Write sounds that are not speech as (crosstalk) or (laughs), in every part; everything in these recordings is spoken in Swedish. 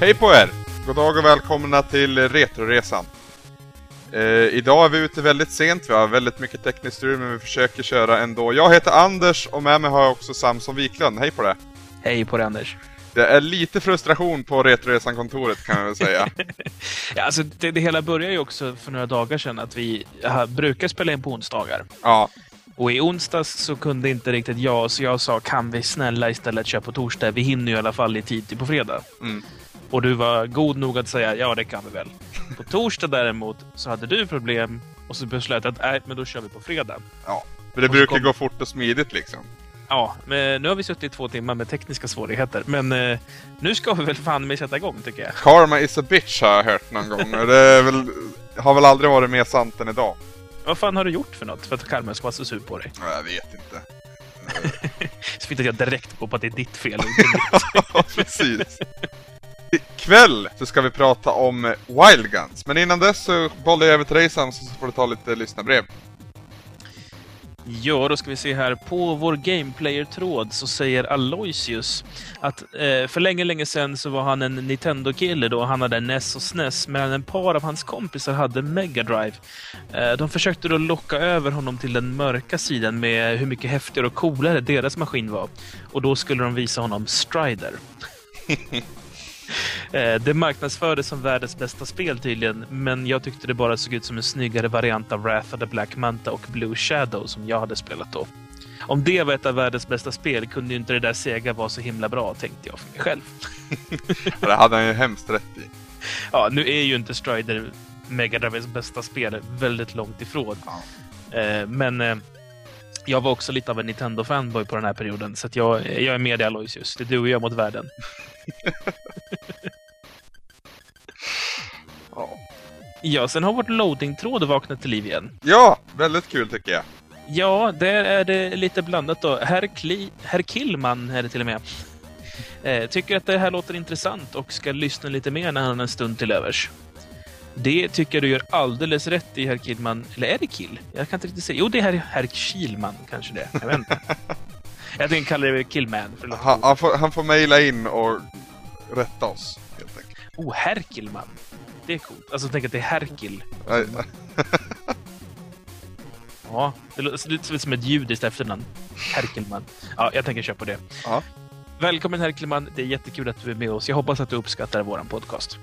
Hej på er! God dag och välkomna till Retroresan. Eh, idag är vi ute väldigt sent, vi har väldigt mycket tekniskt strul men vi försöker köra ändå. Jag heter Anders och med mig har jag också Samson Wiklund. Hej på det! Hej på dig Anders! Det är lite frustration på Retroresan-kontoret kan jag väl säga. (laughs) ja, alltså det, det hela började ju också för några dagar sedan att vi ha, brukar spela in på onsdagar. Ja. Och i onsdags så kunde inte riktigt jag, så jag sa kan vi snälla istället köra på torsdag? Vi hinner ju i alla fall i tid till på fredag. Mm. Och du var god nog att säga ja, det kan vi väl. På torsdag däremot så hade du problem och så beslöt jag att nej, men då kör vi på fredag. Ja, för det brukar kom... gå fort och smidigt liksom. Ja, men nu har vi suttit i två timmar med tekniska svårigheter. Men eh, nu ska vi väl fan med sätta igång tycker jag. Karma is a bitch har jag hört någon gång. Och det väl, har väl aldrig varit mer sant än idag. Vad fan har du gjort för något för att Karma ska vara så sur på dig? Ja, jag vet inte. (laughs) så fint att jag direkt går på att det är ditt fel. (laughs) ja, precis. Ikväll så ska vi prata om Wild Guns. Men innan dess så bollar jag över till dig Sam så får du ta lite lyssnarbrev. Ja, då ska vi se här. På vår Gameplayer-tråd så säger Aloysius att eh, för länge, länge sedan så var han en Nintendo-kille då. Han hade NES och SNES, medan en par av hans kompisar hade Mega Drive. Eh, de försökte då locka över honom till den mörka sidan med hur mycket häftigare och coolare deras maskin var. Och då skulle de visa honom Strider. (laughs) Eh, det marknadsfördes som världens bästa spel tydligen, men jag tyckte det bara såg ut som en snyggare variant av Wrath of the Black Manta och Blue Shadow som jag hade spelat då. Om det var ett av världens bästa spel kunde ju inte det där Sega vara så himla bra, tänkte jag för mig själv. (laughs) det hade han ju hemskt rätt i. Ja, nu är ju inte Strider Mega Drives bästa spel, väldigt långt ifrån. Ja. Eh, men eh, jag var också lite av en Nintendo-fanboy på den här perioden, så jag, jag är med dig Aloysius. Det är du och jag mot världen. Ja. ja, sen har vårt loading-tråd vaknat till liv igen. Ja, väldigt kul tycker jag. Ja, där är det lite blandat då. Herr, Kli, Herr Killman är det till och med. Eh, tycker att det här låter intressant och ska lyssna lite mer när han har en stund till övers. Det tycker jag du gör alldeles rätt i, herr Killman. Eller är det Kill? Jag kan inte riktigt säga. Jo, det är herr, herr Kilman kanske det. Jag vet inte. (laughs) jag tänkte kalla det Killman. För han, han, får, han får mejla in och rätta oss, helt enkelt. Oh, Herkilman. Det är coolt. Alltså, tänk att det är Herkil. (laughs) ja, det låter som ett judiskt efternamn. Herkelman. Ja, jag tänker köra på det. Ja. Välkommen Herkelman. Det är jättekul att du är med oss. Jag hoppas att du uppskattar vår podcast.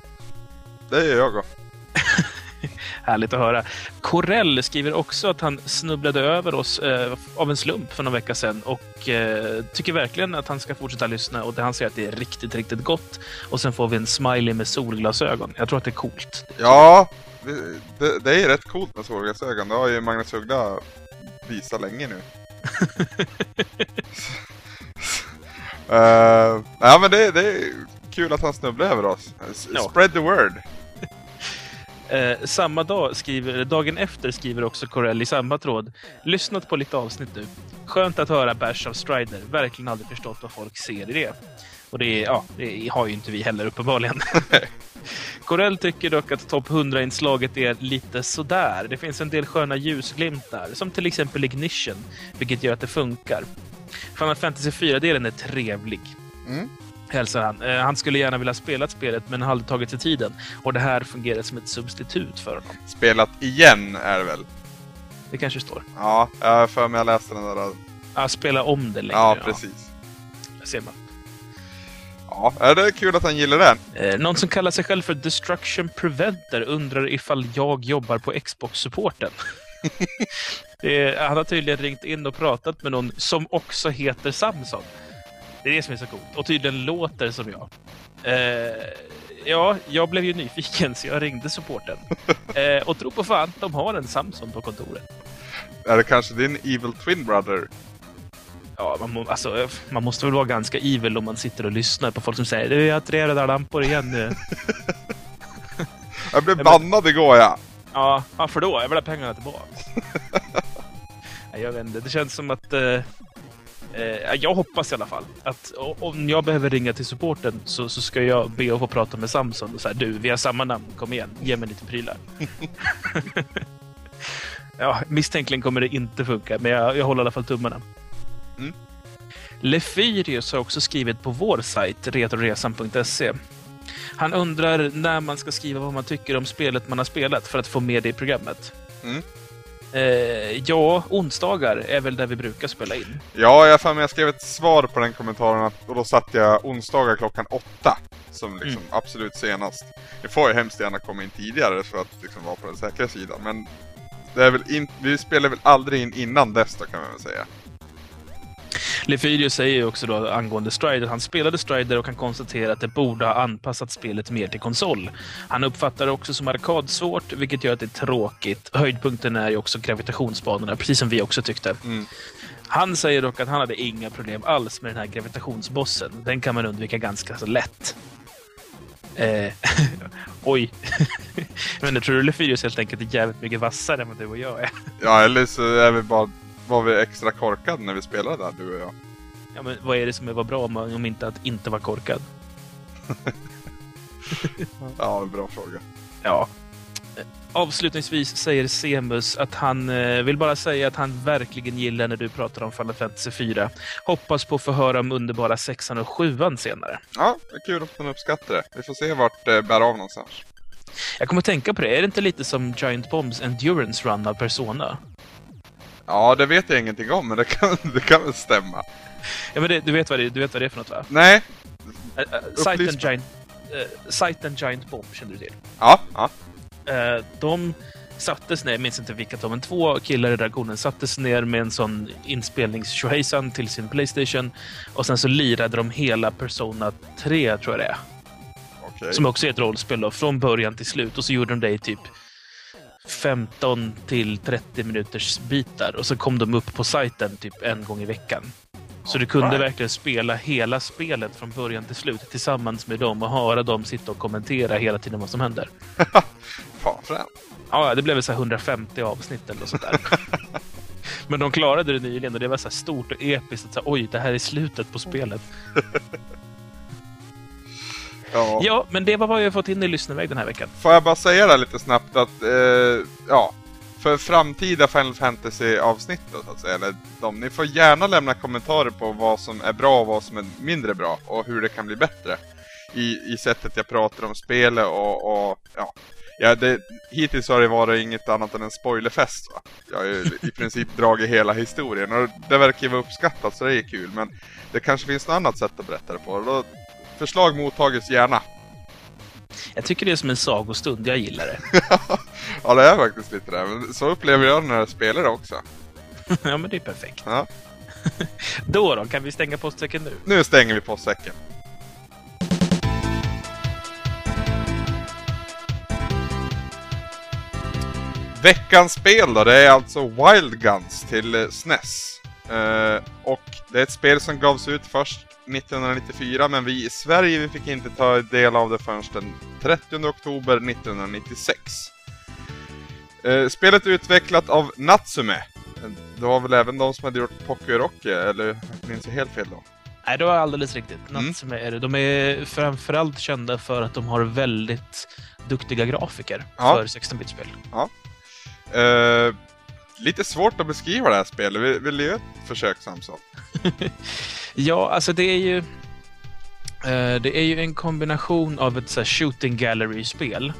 Det gör jag. (laughs) (laughs) Härligt att höra. Corell skriver också att han snubblade över oss eh, av en slump för någon vecka sedan och eh, tycker verkligen att han ska fortsätta lyssna och han säger att det är riktigt, riktigt gott. Och sen får vi en smiley med solglasögon. Jag tror att det är coolt. Ja, det, det, det är rätt coolt med solglasögon. Det har ju Magnus Uggla visat länge nu. uh, (laughs) ja, men det, det är kul att han snubblar över oss. Spread the word. Eh, samma dag, skriver, dagen efter, skriver också Corell i samma tråd. Lyssnat på lite avsnitt nu. Skönt att höra Bash av Strider. Verkligen aldrig förstått vad folk ser i det. Och det, ja, det har ju inte vi heller uppenbarligen. (laughs) Corell tycker dock att topp 100-inslaget är lite sådär. Det finns en del sköna ljusglimtar, som till exempel Ignition, vilket gör att det funkar. Final Fantasy 4-delen är trevlig. Mm hälsar han. Eh, han skulle gärna vilja spela spelet men hade tagit sig tiden. Och det här fungerar som ett substitut för honom. Spelat igen är det väl? Det kanske står. Ja, jag har för mig jag läste den där. Ja, spela om det längre. Ja, precis. Ja. ser man. Ja, det är kul att han gillar den. Eh, någon som kallar sig själv för Destruction Preventer undrar ifall jag jobbar på Xbox-supporten. (laughs) han har tydligen ringt in och pratat med någon som också heter Samson. Det är det som är så coolt. Och tydligen låter som jag. Eh, ja, jag blev ju nyfiken så jag ringde supporten. (laughs) Eh, och tro på fan, de har en Samsung på kontoret. Är det kanske din Evil Twin Brother? Ja, man, må, alltså, man måste väl vara ganska evil om man sitter och lyssnar på folk som säger du, jag har tre röda lampor igen nu. (laughs) jag blev bannad igår, ja. Ja, varför då? Jag vill ha pengarna tillbaka. (laughs) jag vet inte, det känns som att eh, Eh, jag hoppas i alla fall att om jag behöver ringa till supporten så, så ska jag be att få prata med Samson och säga du, vi har samma namn, kom igen, ge mig lite prylar. (laughs) ja, misstänkligen kommer det inte funka, men jag, jag håller i alla fall tummarna. Mm. Lefyrius har också skrivit på vår sajt, retroresan.se. Han undrar när man ska skriva vad man tycker om spelet man har spelat för att få med det i programmet. Mm. Eh, ja, onsdagar är väl där vi brukar spela in. Ja, jag, fan, jag skrev ett svar på den kommentaren att, och då satte jag onsdagar klockan åtta som liksom Mm. absolut senast. Det får ju hemskt gärna komma in tidigare för att liksom vara på den säkra sidan, men det är väl in, vi spelar väl aldrig in innan dess då kan man väl säga. Lefyrius säger också då angående Strider, han spelade Strider och kan konstatera att det borde ha anpassat spelet mer till konsol. Han uppfattar det också som arkadsvårt, vilket gör att det är tråkigt. Höjdpunkten är ju också gravitationsbanorna, precis som vi också tyckte. Mm. Han säger dock att han hade inga problem alls med den här gravitationsbossen. Den kan man undvika ganska så lätt. Eh, (laughs) oj. (laughs) Men jag tror du Lefyrius helt enkelt är jävligt mycket vassare än vad du och jag är. Ja, eller så är vi bara, var vi extra korkade när vi spelade där, du och jag. Ja, men vad är det som är var bra om, om inte att inte vara korkad? (laughs) Ja, en bra fråga. Ja. Avslutningsvis säger Semus att han eh, vill bara säga att han verkligen gillar när du pratar om Final Fantasy 4. Hoppas på att få höra om underbara sexan och sjuan senare. Ja, det är kul att han uppskattar det. Vi får se vart det bär av någonstans. Jag kommer att tänka på det, är det inte lite som Giant Bombs Endurance Run av Persona? Ja, det vet jag ingenting om, men det kan, (laughs) det kan väl stämma. Ja, men det, du, vet vad det, du vet vad det är för något va? Nej? Uh, uh, Sight, and Giant, uh, Sight and Giant Bomb känner du till? Ja, ja. Eh, de sattes ner, jag minns inte vilka de men två killar i redaktionen sattes ner med en sån inspelnings till sin Playstation och sen så lirade de hela Persona 3, tror jag det är. Okej. Som också är ett rollspel då, från början till slut. Och så gjorde de det i typ 15 till 30 minuters bitar och så kom de upp på sajten typ en gång i veckan. Så du kunde verkligen spela hela spelet från början till slut tillsammans med dem och höra dem sitta och kommentera hela tiden vad som händer. (laughs) Fan. Ja, det blev så här 150 avsnitt eller sånt där. (laughs) Men de klarade det nyligen och det var så stort och episkt. Att så här, Oj, det här är slutet på spelet. (laughs) Ja. Ja, men det var vad jag fått in i lyssnarväg den här veckan. Får jag bara säga det lite snabbt att, eh, ja, för framtida Final Fantasy-avsnitt då, så att säga, eller de, ni får gärna lämna kommentarer på vad som är bra och vad som är mindre bra och hur det kan bli bättre. I, i sättet jag pratar om spelet och, och ja. Ja, det, hittills har det varit inget annat än en spoilerfest va. Jag har ju i princip (laughs) dragit hela historien och det verkar ju vara uppskattat så det är kul men det kanske finns något annat sätt att berätta det på. Då, förslag mottages gärna. Jag tycker det är som en sagostund. Jag gillar det. (laughs) ja, det är faktiskt lite det. Men så upplever jag när jag spelar det också. (laughs) ja, men det är perfekt. Ja. (laughs) Då då, kan vi stänga postsäcken nu? Nu stänger vi postsäcken. Veckans spel då, det är alltså Wild Guns till eh, SNES. Eh, och det är ett spel som gavs ut först 1994 men vi i Sverige vi fick inte ta del av det förrän den 30 oktober 1996. Eh, spelet är utvecklat av Natsume. Det var väl även de som hade gjort Pocky Rocky, eller minns jag helt fel då? Nej, det var alldeles riktigt. Mm. Natsume är det. De är framförallt kända för att de har väldigt duktiga grafiker Ja. för 16-bit-spel. Eh, lite svårt att beskriva det här spelet. Vill, vill du göra ett försök Samson? (laughs) Ja, alltså det är ju... eh, det är ju en kombination av ett så här, shooting gallery-spel.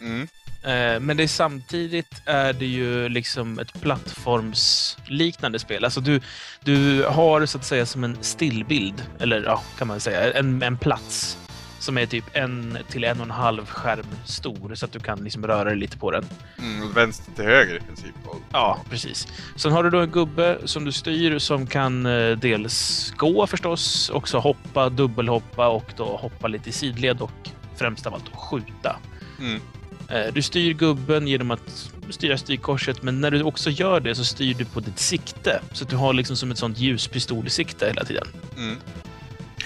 Mm. Eh, men det är samtidigt är det ju liksom ett plattformsliknande spel. Alltså du, du har så att säga som en stillbild, eller ja, kan man säga, en, en plats som är typ en till en och en halv skärm stor så att du kan liksom röra dig lite på den. Mm, vänster till höger i princip. Ja, precis. Sen har du då en gubbe som du styr som kan eh, dels gå förstås, också hoppa, dubbelhoppa och då hoppa lite i sidled och främst av allt skjuta. Mm. Eh, Du styr gubben genom att styra styrkorset, men när du också gör det så styr du på ditt sikte. Så att du har liksom som ett sånt ljuspistolsikte hela tiden. Mm.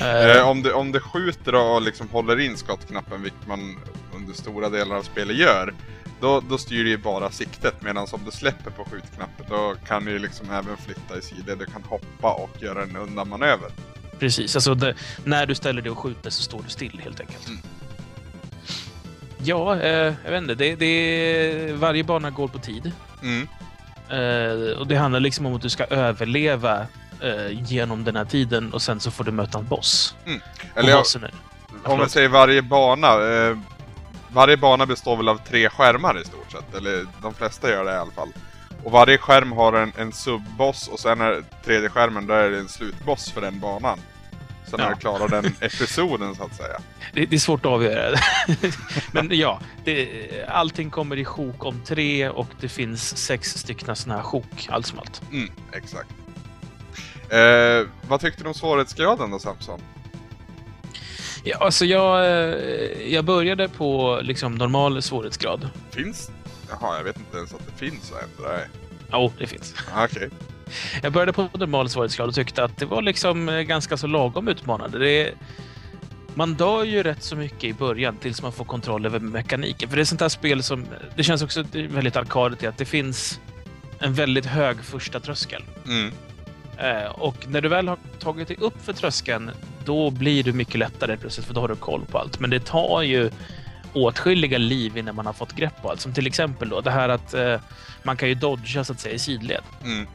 Eh, Eh, om, du, om du skjuter och liksom håller in skottknappen, vilket man under stora delar av spelet gör, då, då styr du ju bara siktet. Medan om du släpper på skjutknappen, då kan du ju liksom även flytta i sidor. Du kan hoppa och göra en undanmanöver. Precis, alltså det, när du ställer dig och skjuter så står du still helt enkelt. Mm. Ja, eh, jag vet inte. Det, det, varje bana går på tid. Mm. Eh, och det handlar liksom om att du ska överleva eh, genom den här tiden och sen så får du möta en boss. Eller och jag, är... Om vi säger varje bana. Eh, varje bana består väl av tre skärmar i stort sett. Eller de flesta gör det i alla fall. Och varje skärm har en, en subboss och sen är tredje skärmen där är det en slutboss för den banan. Sen när Ja. du klarar den (laughs) episoden så att säga. Det, det är svårt att avgöra. (laughs) Men ja, det, allting kommer i sjok om tre och det finns sex stycken såna här sjok, allt som allt. Mm, exakt. Eh, vad tyckte du om svårighetsgraden då Samson? Ja, alltså jag, eh, jag började på liksom normal svårighetsgrad. Finns? Jaha, jag vet inte ens att det finns ändra. Nej. Jo, det finns. Ah, Okej. (laughs) Jag började på normal svårighetsgrad och tyckte att det var liksom eh, ganska så lagom utmanande. Det man dör ju rätt så mycket i början tills man får kontroll över mekaniken. För det är sånt här spel som... Det känns också väldigt arkadigt i att det finns en väldigt hög första tröskel. Mm. Eh, och när du väl har tagit dig upp för tröskeln, då blir du mycket lättare plötsligt, för då har du koll på allt. Men det tar ju åtskilliga liv innan man har fått grepp på allt. Som till exempel då det här att eh, man kan ju dodga så att säga i sidled. Mm.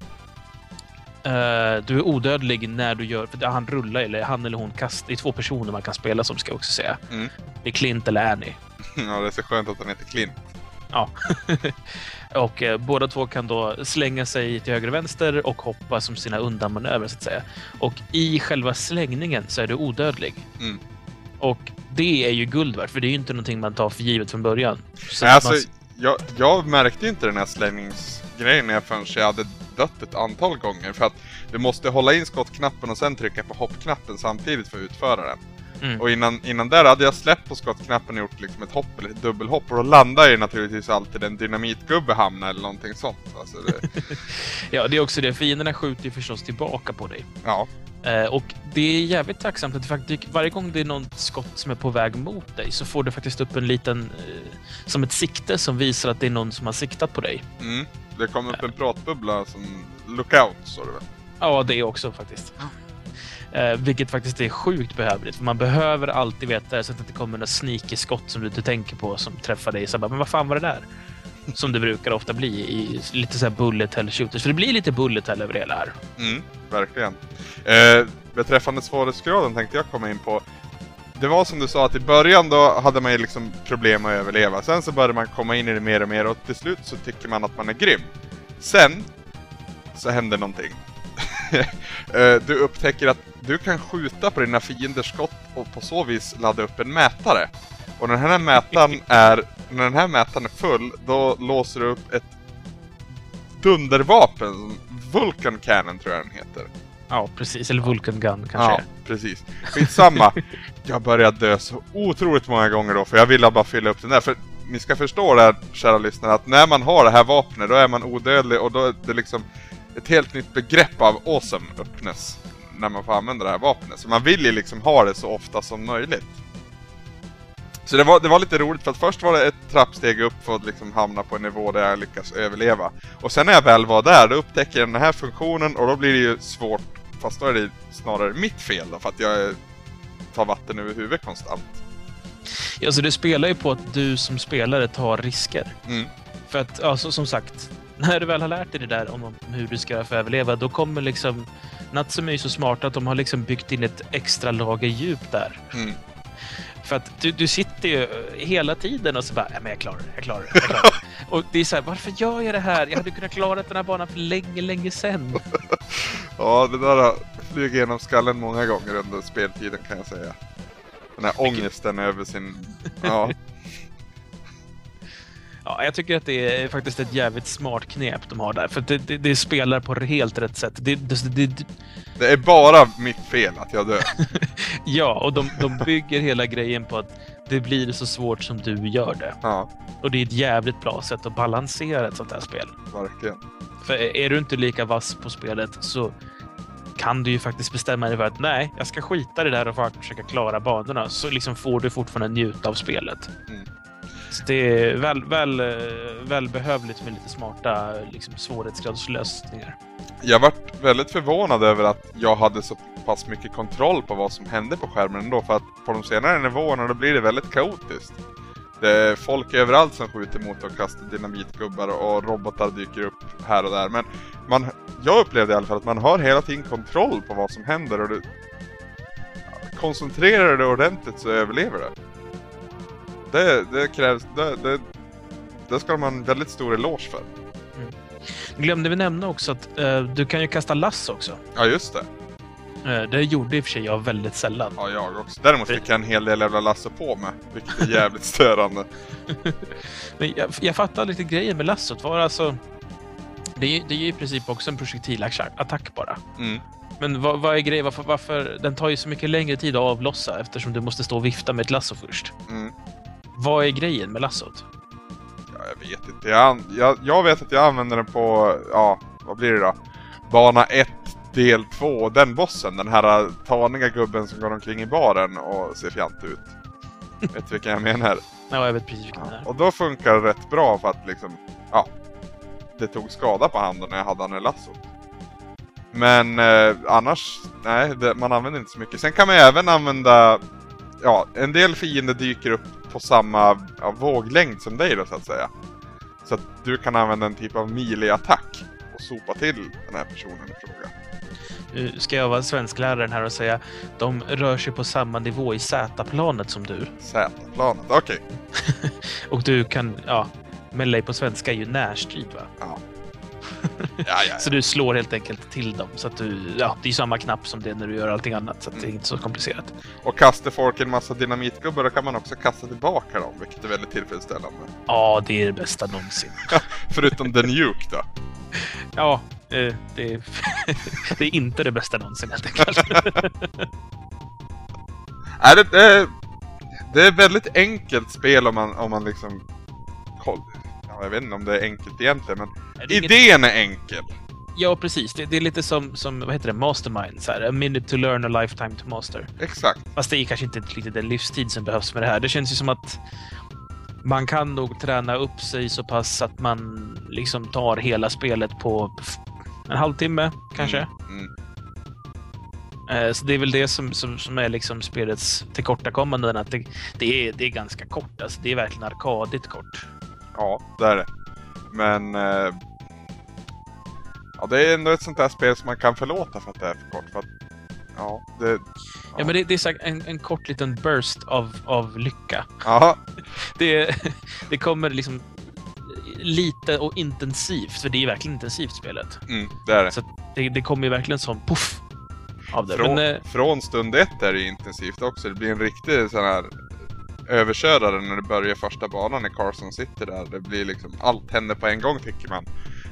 Eh, du är odödlig när du gör, för han rullar eller han eller hon kastar. Det är två personer man kan spela som ska jag också säga. Mm. Det är Clint eller Annie. (laughs) Ja, det är så skönt att han heter Clint. Ja. (laughs) och eh, båda två kan då slänga sig till höger och vänster och hoppa som sina undanmanövrer så att säga. Och i själva slängningen så är du odödlig. Mm. Och det är ju guld värt, för det är ju inte någonting man tar för givet från början. Så Nej, alltså, man, jag, jag märkte inte den här slängningsgrejen när förrän jag hade dött ett antal gånger. För att du måste hålla in skottknappen och sen trycka på hoppknappen samtidigt för att utföra den. Mm. Och innan, innan där hade jag släppt på skottknappen och gjort liksom ett hopp eller ett dubbelhopp. Och då landar ju naturligtvis alltid en dynamitgubbe hamna eller någonting sånt. Alltså det, (laughs) ja, det är också det. Fienderna skjuter ju förstås tillbaka på dig. ja. Eh, och det är jävligt tacksamt att faktiskt varje gång det är något skott som är på väg mot dig så får du faktiskt upp en liten, eh, som ett sikte som visar att det är någon som har siktat på dig. Mm. Det kom upp en pratbubbla som lookout, står det väl? Ja, det är också faktiskt. Eh, vilket faktiskt är sjukt behövligt. För man behöver alltid veta det så att det inte kommer några sneaky skott som du inte tänker på som träffar dig. Så bara, men vad fan var det där? Som det brukar ofta bli i lite så här bullet hell shooters. För det blir lite bullet hell över det hela här. Mm, verkligen. Eh, beträffande svårighetsgraden tänkte jag komma in på. Det var som du sa att i början då hade man ju liksom problem att överleva. Sen så började man komma in i det mer och mer och till slut så tycker man att man är grym. Sen så händer någonting. (laughs) Eh, du upptäcker att du kan skjuta på dina fienders skott och på så vis ladda upp en mätare. Och när den här mätaren (laughs) är, när den här mätaren är full, då låser du upp ett dundervapen, Vulcan Cannon tror jag den heter. Ja, precis. Eller Vulcan Gun kanske. Ja, precis. Skitsamma. (laughs) jag började dö så otroligt många gånger då, för jag ville bara fylla upp den där. För ni ska förstå det här, kära lyssnare, att när man har det här vapnet, då är man odödlig och då är det liksom ett helt nytt begrepp av awesome öppnes när man får använda det här vapnet. Så man vill ju liksom ha det så ofta som möjligt. Så det var, det var lite roligt för att först var det ett trappsteg upp för att liksom hamna på en nivå där jag lyckas överleva. Och sen när jag väl var där, då upptäcker jag den här funktionen och då blir det ju svårt. Fast då är det snarare mitt fel då, för att jag tar vatten över huvudet konstant. Ja, så det spelar ju på att du som spelare tar risker. Mm. För att, alltså, som sagt, när du väl har lärt dig det där om, om hur du ska att överleva, då kommer liksom... Natsumi är så smart att de har liksom byggt in ett extra lager djup där. Mm. För att du, du sitter ju hela tiden och så bara, men jag klarar det, jag klarar det, jag klarar det. (laughs) och det är så här, varför gör jag det här? Jag hade kunnat klara den här banan för länge, länge sedan. (laughs) Ja, det där har flugit genom skallen många gånger under speltiden kan jag säga. Den här ångesten över sin... Ja, Ja, jag tycker att det är faktiskt ett jävligt smart knep de har där. För det, det, det spelar på helt rätt sätt. Det, det, det, är bara mitt fel att jag dör. (laughs) ja, och de, de bygger hela grejen på att det blir så svårt som du gör det. Ja, Och det är ett jävligt bra sätt att balansera ett sånt här spel. verkligen. För är du inte lika vass på spelet så kan du ju faktiskt bestämma dig för att nej, jag ska skita i det där och försöka klara banorna. Så liksom får du fortfarande njuta av spelet. Mm. Så det är väl, väl, eh, välbehövligt med lite smarta liksom, svårighetsgradslösningar. Jag vart väldigt förvånad över att jag hade så pass mycket kontroll på vad som hände på skärmen ändå. För att på de senare nivåerna då blir det väldigt kaotiskt. Det är folk överallt som skjuter mot och kastar dynamitgubbar och robotar dyker upp här och där. Men man, jag upplevde i alla fall att man har hela tiden kontroll på vad som händer och du, koncentrerar dig ordentligt så överlever du. Det, det krävs, det, det, det ska man en väldigt stor eloge för. Glömde vi nämna också att eh, du kan ju kasta lass också. Ja, just det. Eh, det gjorde i och för sig jag väldigt sällan. Ja, jag också. Däremot fick jag en hel del jävla lasso på mig, vilket är jävligt störande. (laughs) Men jag, jag fattar lite grejen med lassot. Var alltså, det, är, det är ju i princip också en projektilattack bara. Mm. Men vad, vad är grejen? Varför, varför? Den tar ju så mycket längre tid att avlossa eftersom du måste stå och vifta med ett lasso först. Mm. Vad är grejen med lassot? Ja, jag vet inte. Jag, jag, jag vet att jag använder den på, ja, vad blir det då? Bana 1, del 2. Den bossen, den här taniga gubben som går omkring i baren och ser fjant ut. vet du vilken jag menar? (laughs) Ja, jag vet precis vilken det är. Och då funkar det rätt bra för att liksom, ja. Det tog skada på handen när jag hade den i lassot. Men eh, annars, nej, det, man använder inte så mycket. Sen kan man även använda, ja, en del fiender dyker upp på samma ja, våglängd som dig då så att säga. Så att du kan använda en typ av melee-attack och sopa till den här personen i fråga. Nu ska jag vara svenskläraren här och säga de rör sig på samma nivå i Z-planet som du. Z-planet, okej. (laughs) Och du kan, ja, melee på svenska är ju närstrid va? Ja. Ja, ja, Så du slår helt enkelt till dem. Så att du, ja, det är samma knapp som det är när du gör allting annat. Så det är inte så komplicerat. Och kastar folk en massa dynamitgubbar då kan man också kasta tillbaka dem, vilket är väldigt tillfredsställande. Ja, det är det bästa någonsin. (laughs) Förutom den Nuke då. (laughs) Ja, eh, det, är, (laughs) det är inte det bästa någonsin helt enkelt. Det, det, är, det är väldigt enkelt spel om man, om man liksom... jag vet inte om det är enkelt egentligen, men är inget- idén är enkel. Ja, precis. Det, det är lite som, som, vad heter det, Mastermind. Så här, a minute to learn, a lifetime to master. Exakt. Fast det är kanske inte riktigt den livstid som behövs med det här. Det känns ju som att man kan nog träna upp sig så pass att man liksom tar hela spelet på en halvtimme, kanske. Mm. Eh, Så det är väl det som, som, som är liksom spelets tillkortakommanden. Att det, det, är, det är ganska kort. Alltså, det är verkligen arkadigt kort. Ja, det är det. Men... Eh, ja, det är ändå ett sånt där spel som man kan förlåta för att det är för kort. För att, ja, det... Ja, men det, det är så en, en kort liten burst av, av lycka. Ja, (laughs) Det, (laughs) det kommer liksom lite och intensivt, för det är verkligen intensivt spelet. mm, det är det. Så det, det kommer ju verkligen som puff av det. Från, Men, eh, från stund ett är det ju intensivt också. Det blir en riktig sån här överkörare när du börjar första banan i Carson City där. Det blir liksom, allt händer på en gång tycker man.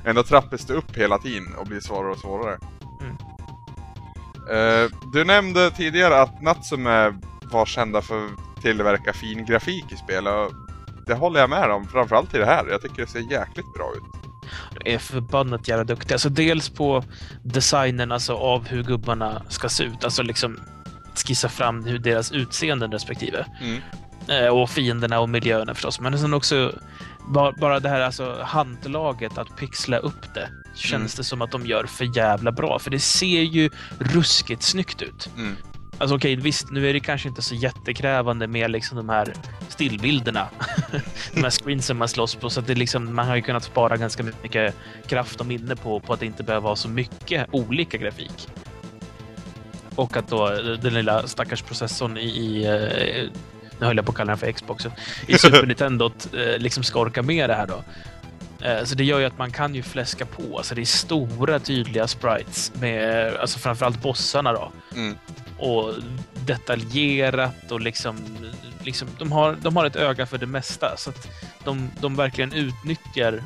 Ändå trappas det upp hela tiden och blir svårare och svårare. Mm. Eh, du nämnde tidigare att Natsume var kända för att tillverka fin grafik i spel och det håller jag med om, framförallt i det här. Jag tycker det ser jäkligt bra ut. är förbannat jävla duktiga. Alltså dels på designen alltså av hur gubbarna ska se ut. Alltså liksom skissa fram hur deras utseenden respektive. Mm. Eh, och fienderna och miljöerna förstås. Men sen också bara, det här alltså handlaget att pixla upp det. Känns Mm. det som att de gör för jävla bra. För det ser ju ruskigt snyggt ut. Mm. Alltså okej, visst, nu är det kanske inte så jättekrävande med liksom de här stillbilderna. (laughs) de här screensen man slåss på. Så att det liksom, man har ju kunnat spara ganska mycket kraft och minne på, på att det inte behöver vara så mycket olika grafik. Och att då den lilla stackars processorn i, i eh, nu höll jag på att kalla den för Xboxen, i Super (laughs) Nintendo eh, liksom ska orka med det här då. Eh, Så det gör ju att man kan ju fläska på. Alltså det är stora tydliga sprites med, alltså framförallt bossarna då Mm. och detaljerat och liksom, liksom de, har, de har ett öga för det mesta. Så att de, de verkligen utnyttjar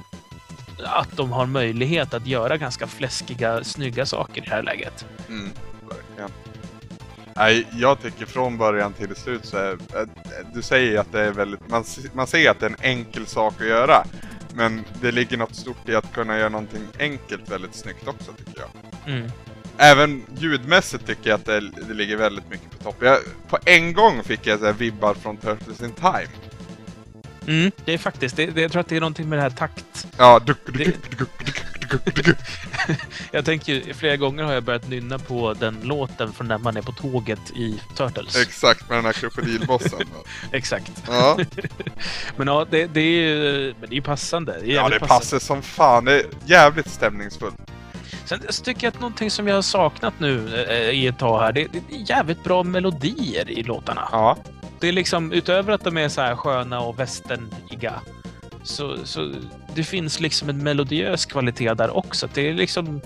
att de har möjlighet att göra ganska fläskiga, snygga saker i det här läget. Mm. Nej, jag tycker från början till slut så är, äh, Du säger att det är väldigt, man, man ser att det är en enkel sak att göra. Men det ligger något stort i att kunna göra någonting enkelt väldigt snyggt också tycker jag. Mm. Även ljudmässigt tycker jag att det, det ligger väldigt mycket på topp. Jag, på en gång fick jag så vibbar från Turtles in Time. Mm, det är faktiskt, det, det, jag tror att det är någonting med det här takt. Ja, duck, duck, duck, duck, duck, duck, duck, duck. (laughs) Jag tänker ju, flera gånger har jag börjat nynna på den låten från när man är på tåget i Turtles. Exakt, med den här krokodilbossen. (laughs) Exakt. Ja, (laughs) Men ja, det, det är ju men det är passande. Det är ja det passande. passar som fan. Det är jävligt stämningsfullt. Sen så tycker jag att någonting som jag har saknat nu eh, i ett tag här, det, det är jävligt bra melodier i låtarna. Ja. Det är liksom, utöver att de är så här sköna och västerniga, så, så det finns liksom en melodiös kvalitet där också. Det är liksom,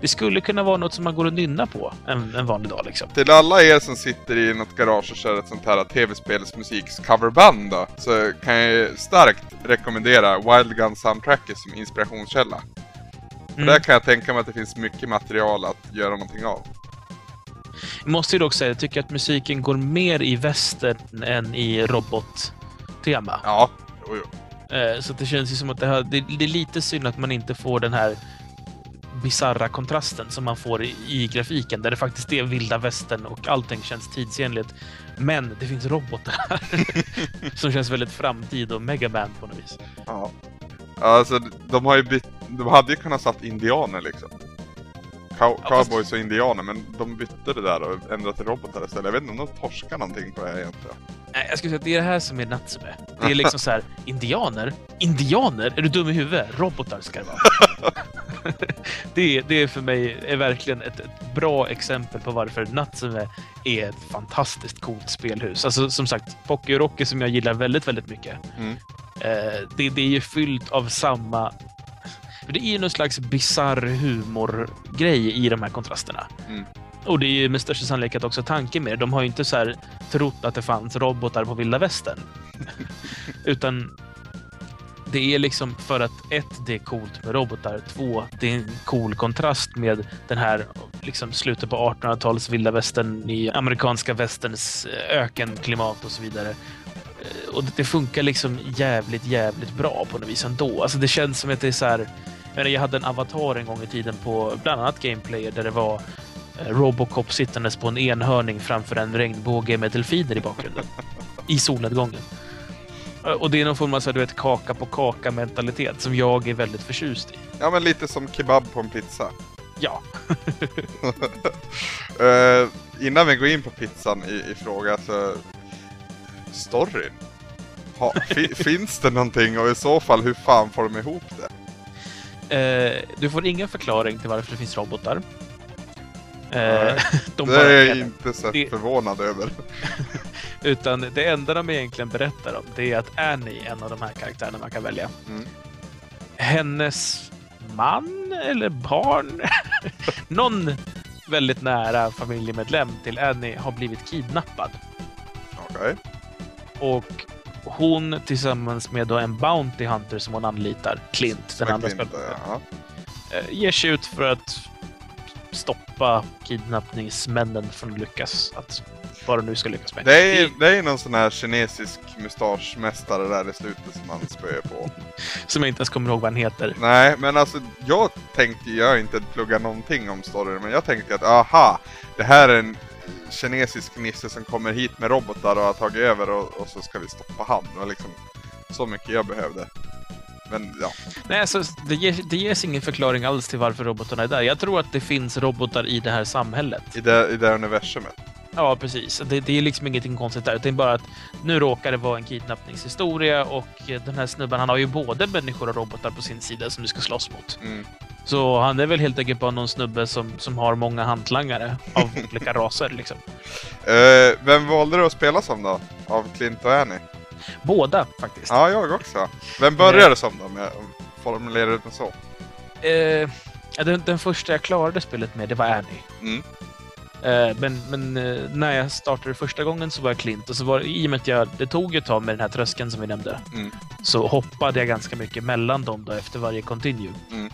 det skulle kunna vara något som man går och nynna på en, en vanlig dag liksom. Till alla er som sitter i något garage och kör ett sånt här tv-spelsmusiks coverband då, så kan jag starkt rekommendera Wild Gun soundtracket som inspirationskälla. Mm. där kan jag tänka mig att det finns mycket material att göra någonting av. Jag måste ju dock säga, jag tycker att musiken går mer i västern än i robottema. Ja, jo, jo. Eh, så det känns ju som att det, här, det, det är lite synd att man inte får den här bizarra kontrasten som man får i, i grafiken, där det faktiskt är vilda västern och allting känns tidsenligt. Men det finns robotar här (laughs) som känns väldigt framtid och megaman på något vis. Ja. Alltså, de har ju bytt... De hade ju kunnat satt indianer liksom. Cow Ja, fast- Cowboys och indianer, men de bytte det där och ändrade till robotar istället. Jag vet inte om de torskar någonting på det här egentligen. Nej, Jag skulle säga att det är det här som är Natsume. Det är liksom så här, indianer? Indianer? Är du dum i huvudet? Robotar ska det vara. (laughs) det, är- det är för mig är verkligen ett, ett bra exempel på varför Natsume är ett fantastiskt coolt spelhus. Alltså som sagt, Pocky och Rocky som jag gillar väldigt, väldigt mycket. Mm. Eh, det, det är ju fyllt av samma... För det är ju någon slags bizarr humorgrej i de här kontrasterna. Mm. Och det är ju med största sannolikhet också tanken med. De har ju inte så här trott att det fanns robotar på vilda västern. (laughs) Utan det är liksom för att ett, det är coolt med robotar. Två, det är en cool kontrast med den här liksom slutet på 1800-talets vilda västern i amerikanska västerns eh, ökenklimat och så vidare. Eh, Och det funkar liksom jävligt, jävligt bra på något vis ändå. Alltså det känns som att det är så här... Jag, hade en avatar en gång i tiden på bland annat Gameplayer där det var eh, Robocop sittandes på en enhörning framför en regnbåge med delfiner i bakgrunden. I solnedgången. Eh, Och det är någon form av så här, du vet, kaka på kaka mentalitet som jag är väldigt förtjust i. Ja, men lite som kebab på en pizza. Ja, (laughs) Eh, innan vi går in på pizzan i, i fråga så... Storyn? Ha, fi, (laughs) finns det någonting och i så fall hur fan får de ihop det? eh, du får ingen förklaring till varför det finns robotar. Eh, (laughs) de det är jag inte så Det- förvånad över. (laughs) Utan det enda de egentligen berättar om, det är att Annie en av de här karaktärerna man kan välja. Mm. Hennes man eller barn, någon väldigt nära familjemedlem till Annie har blivit kidnappad. Okej. Och hon tillsammans med en Bounty Hunter som hon anlitar, Clint, den andra spelaren, ja. eh, ger sig ut för att stoppa kidnappningsmännen från att lyckas. Att, vad de nu ska lyckas med. Det är, det är någon sån här kinesisk mustaschmästare där i slutet som man spöar på. (laughs) Som jag inte ens kommer ihåg vad han heter. Nej, men alltså jag tänkte, jag har inte pluggat någonting om storyn, men jag tänkte att aha, det här är en kinesisk nisse som kommer hit med robotar och har tagit över och, och så ska vi stoppa han. Det var liksom så mycket jag behövde. Men ja, Nej, alltså, det, ger, det ges ingen förklaring alls till varför robotarna är där. Jag tror att det finns robotar i det här samhället. i det, i det universumet. Ja, precis. Det, det är liksom ingenting konstigt där. Det är bara att nu råkar det vara en kidnappningshistoria och eh, den här snubben, han har ju både människor och robotar på sin sida som du ska slåss mot. Mm. Så han är väl helt enkelt bara någon snubbe som, som har många hantlangare av (laughs) olika raser liksom. Eh, vem valde du att spela som då? Av Clint och Annie? Båda faktiskt. Ja, jag också. Vem började som då? Med, formulerar det så. Ja, den, den första jag klarade spelet med, det var Annie. Mm. Eh, men men eh, när jag startade första gången så var jag Clint och så var i och med att jag, det tog ett tag med den här tröskeln som vi nämnde, Mm. så hoppade jag ganska mycket mellan dem då efter varje continue. Mm.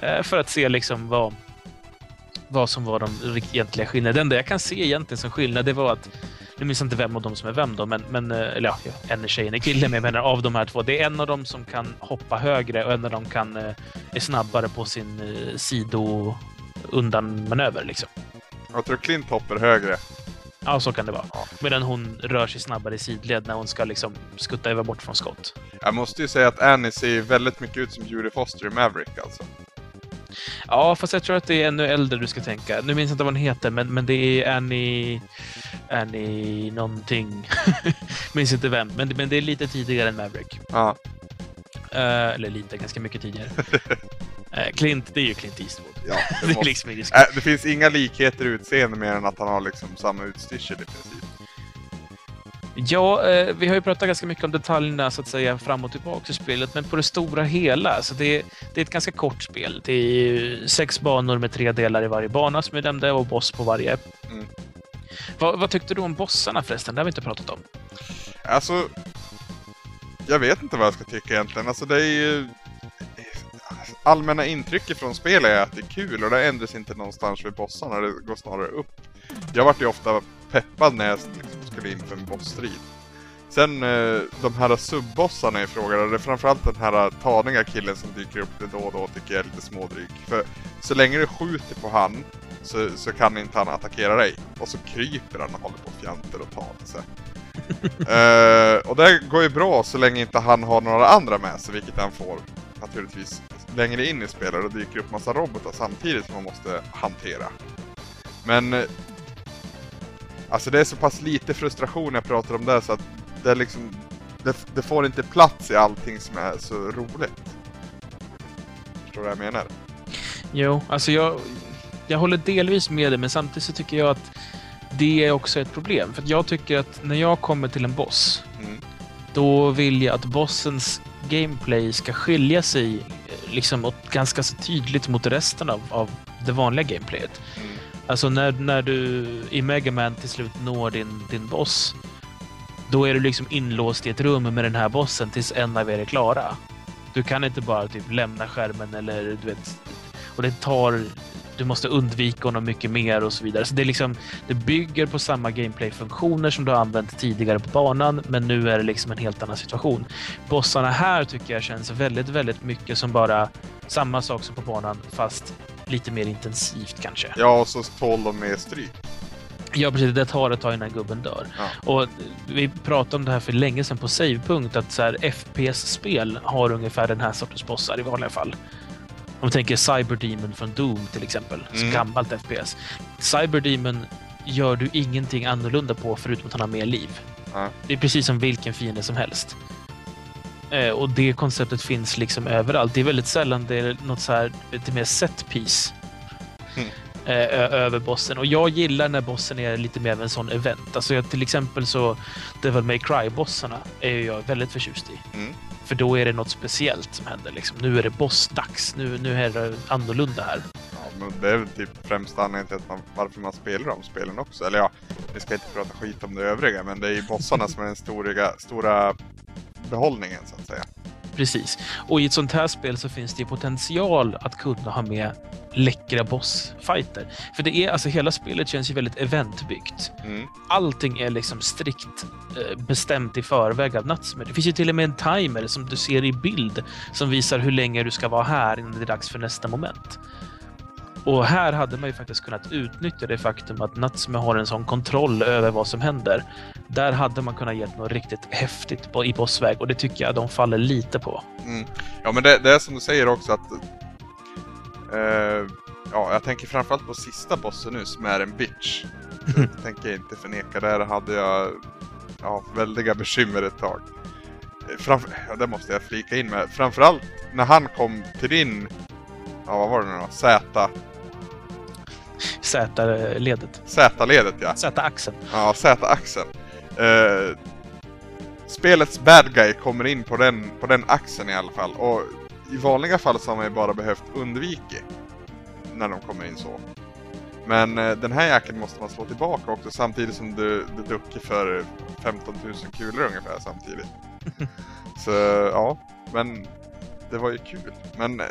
Eh, för att se liksom vad, vad som var de egentliga skillnaderna. Det enda jag kan se egentligen som skillnad, det var att nu minns jag inte vem av dem som är vem då, men, men eller ja, en är tjej, en är kille, men jag menar av de här två. Det är en av dem som kan hoppa högre och en av dem kan, är snabbare på sin sido undanmanöver liksom. Jag tror Clint hoppar högre. Ja, så kan det vara. Ja. Medan hon rör sig snabbare i sidled när hon ska liksom skutta över bort från skott. Jag måste ju säga att Annie ser väldigt mycket ut som Judy Foster i Maverick alltså. Ja, fast jag tror att det är ännu äldre du ska tänka. Nu minns jag inte vad hon heter, men, men det är Annie... Annie någonting. (laughs) minns inte vem, men, men det är lite tidigare än Maverick. Ja. Eh, eller lite, ganska mycket tidigare. (laughs) Eh, Clint, det är ju Clint Eastwood. Ja, (laughs) det, Det, måste... liksom ingen äh, det finns inga likheter i utseende mer än att han har liksom samma utstyrsel i princip. Ja, eh, vi har ju pratat ganska mycket om detaljerna så att säga fram och tillbaka i spelet, men på det stora hela, så det, det är ett ganska kort spel. Det är sex banor med tre delar i varje bana som jag nämnde och boss på varje. Mm. Vad, vad tyckte du om bossarna förresten? Det har vi inte pratat om. Alltså, jag vet inte vad jag ska tycka egentligen. Alltså det är ju... Allmänna intrycket från spelet är att det är kul och det ändras inte någonstans vid bossarna, det går snarare upp. Jag vart ju ofta peppad när jag liksom skulle in för en bossstrid. Sen eh, de här subbossarna i fråga, det är framförallt den här taniga killen som dyker upp lite då och då tycker jag är lite smådryg. För så länge du skjuter på han så, så kan inte han attackera dig. Och så kryper han och håller på och fjantar och tar sig. (laughs) uh, och det går ju bra så länge inte han har några andra med sig, vilket han får naturligtvis längre in i spelet. Och dyker upp massa robotar samtidigt som man måste hantera. Men uh, alltså det är så pass lite frustration jag pratar om det så att det är liksom det, det får inte plats i allting som är så roligt. Förstår du vad jag menar? Jo, alltså jag, jag håller delvis med dig, men samtidigt så tycker jag att det är också ett problem. För jag tycker att när jag kommer till en boss, Mm. då vill jag att bossens gameplay ska skilja sig eh, liksom åt, ganska så tydligt mot resten av, av det vanliga gameplayet. Mm. Alltså när, när du i Mega Man till slut når din, din boss, då är du liksom inlåst i ett rum med den här bossen tills en av er är klara. Du kan inte bara typ lämna skärmen eller du vet, och det tar du måste undvika honom mycket mer och så vidare. Så det, är liksom, det bygger på samma gameplay-funktioner som du har använt tidigare på banan, men nu är det liksom en helt annan situation. Bossarna här tycker jag känns väldigt, väldigt mycket som bara samma sak som på banan, fast lite mer intensivt kanske. Ja, och så tål de med stryk. Ja, precis. Det tar ett tag innan gubben dör. Ja. Och vi pratade om det här för länge sedan på Savepunkt, att så här, FPS-spel har ungefär den här sortens bossar i vanliga fall. Om vi tänker Cyberdemon från Doom till exempel, så Mm. gammalt FPS. Cyberdemon gör du ingenting annorlunda på förutom att han har mer liv. Ja. Det är precis som vilken fiende som helst. Eh, och det konceptet finns liksom överallt. Det är väldigt sällan det är något så här lite mer set piece Mm. Eh, över bossen. Och jag gillar när bossen är lite mer av en sån event. Alltså jag, till exempel så Devil May Cry-bossarna är jag väldigt förtjust i. Mm. För då är det något speciellt som händer. Liksom. Nu är det bossdags. Nu, nu är det annorlunda här. Ja, men det är väl typ främst anledningen till att man, varför man spelar de spelen också. Eller ja, vi ska inte prata skit om det övriga, men det är ju bossarna som är den stora, stora behållningen så att säga. Precis. Och i ett sånt här spel så finns det potential att kunna ha med läckra bossfighter. För det är, alltså hela spelet känns ju väldigt eventbyggt. Mm. Allting är liksom strikt eh, bestämt i förväg av Natsume. Det finns ju till och med en timer som du ser i bild som visar hur länge du ska vara här innan det är dags för nästa moment. Och här hade man ju faktiskt kunnat utnyttja det faktum att Natsume har en sån kontroll över vad som händer. Där hade man kunnat ge något riktigt häftigt i bossväg och det tycker jag de faller lite på. Mm. Ja, men det, det är som du säger också att... Eh, ja, jag tänker framförallt på sista bossen nu som är en bitch. Det tänker jag inte förneka. Där hade jag ja, väldiga bekymmer ett tag. Eh, Framför, ja, det måste jag flika in med. Framförallt när han kom till din... Ja, vad var det nu då? Z... Z-ledet. Z-ledet ja. Z-axeln. Ja, Z-axeln. Eh, spelets bad guy kommer in på den, på den axeln i alla fall. Och i vanliga fall så har man ju bara behövt undvika när de kommer in så. Men eh, den här jäkeln måste man slå tillbaka också samtidigt som du, du duckar för 15 000 kulor ungefär samtidigt. (laughs) så ja, men det var ju kul. Men eh,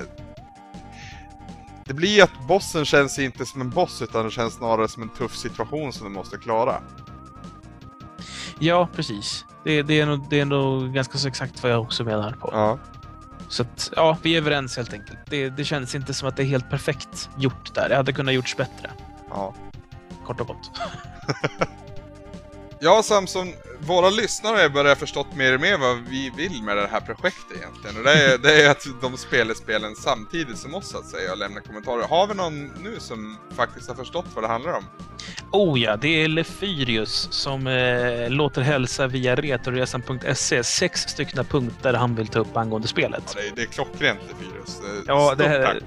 det blir ju att bossen känns inte som en boss utan det känns snarare som en tuff situation som du måste klara. Ja, precis. Det, det, är nog, det är nog ganska så exakt vad jag också menar på. Ja. Så att, ja, vi är överens helt enkelt. Det, det känns inte som att det är helt perfekt gjort där. Det hade kunnat gjorts bättre. Ja. Kort och gott. (laughs) Ja Samson, våra lyssnare börjar förstått mer och mer vad vi vill med det här projektet egentligen. Och det är, det är att de spelar spelen samtidigt som oss så att säga och lämnar kommentarer. Har vi någon nu som faktiskt har förstått vad det handlar om? Oh ja, det är Lefyrius som eh, låter hälsa via retroresan.se sex stycken punkter han vill ta upp angående spelet. Ja, det, är, det är klockrent Lefyrius. Eh, Ja, Stort det, tack.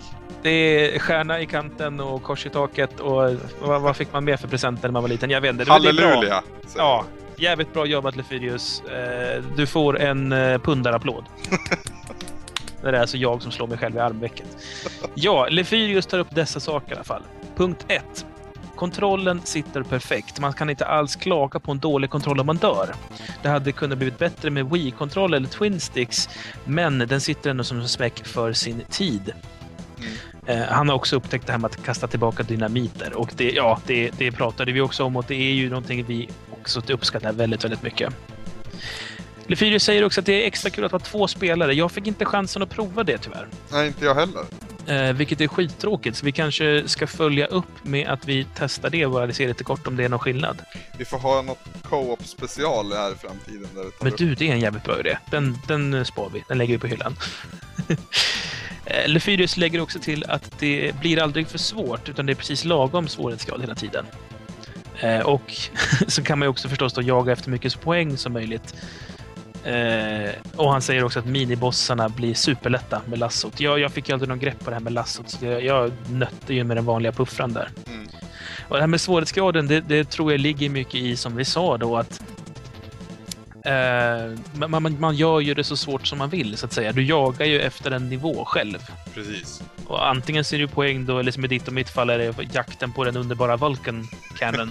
det är stjärna i kanten och kors i taket och vad, vad fick man mer för presenter när man var liten? Jag vet inte. Halleluja! Ja, jävligt bra jobbat Lefyrius. Eh, du får en eh, pundarapplåd. (laughs) det är alltså jag som slår mig själv i armvecket. Ja, Lefyrius tar upp dessa saker i alla fall. Punkt 1. Kontrollen sitter perfekt. Man kan inte alls klaga på en dålig kontroll om man dör. Det hade kunnat blivit bättre med Wii-kontroll eller Twin Sticks, men den sitter ändå som en smäck för sin tid. Mm. Eh, han har också upptäckt det här med att kasta tillbaka dynamiter och det, ja, det, det pratade vi också om och det är ju någonting vi också uppskattar väldigt, väldigt mycket. Lefyrius säger också att det är extra kul att vara två spelare. Jag fick inte chansen att prova det tyvärr. Nej, inte jag heller. Eh, vilket är skittråkigt, så vi kanske ska följa upp med att vi testar det och bara ser lite kort om det är någon skillnad. Vi får ha något co-op special här i framtiden. Där Men upp- du, det är en jävligt bra idé. Den, den spar vi. Den lägger vi på hyllan. (laughs) Eh, Lefyrius lägger också till att det blir aldrig för svårt, utan det är precis lagom svårighetsgrad hela tiden. Eh, och (laughs) så kan man ju också förstås då jaga efter mycket poäng som möjligt. Eh, och han säger också att minibossarna blir superlätta med lassot. Jag, jag fick ju aldrig någon grepp på det här med lassot, så jag, jag nötte ju med den vanliga puffran där. Mm. Och det här med svårighetsgraden, det, det tror jag ligger mycket i, som vi sa då, att man, man, man gör ju det så svårt som man vill, så att säga. Du jagar ju efter en nivå själv. Precis. Och antingen ser du poäng då, eller som i ditt och mitt fall är det jakten på den underbara Vulcan Cannon.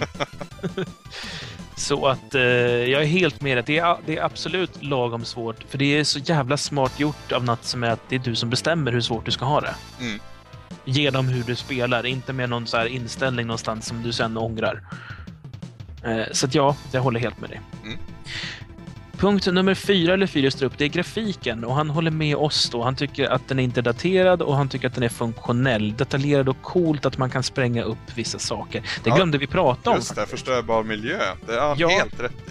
(laughs) så att eh, jag är helt med att det är, det är absolut lagom svårt. För det är så jävla smart gjort av något som är att det är du som bestämmer hur svårt du ska ha det. Mm. Genom hur du spelar, inte med någon så här inställning någonstans som du sen ångrar. Eh, så att ja, jag håller helt med dig. Mm. Punkt nummer fyra, eller fyra står upp, det är grafiken. Och han håller med oss då. Han tycker att den är inte daterad och han tycker att den är funktionell. Detaljerad och coolt att man kan spränga upp vissa saker. Det Ja, glömde vi prata om. Just det, förstörbar miljö. Det har han Ja. helt rätt i.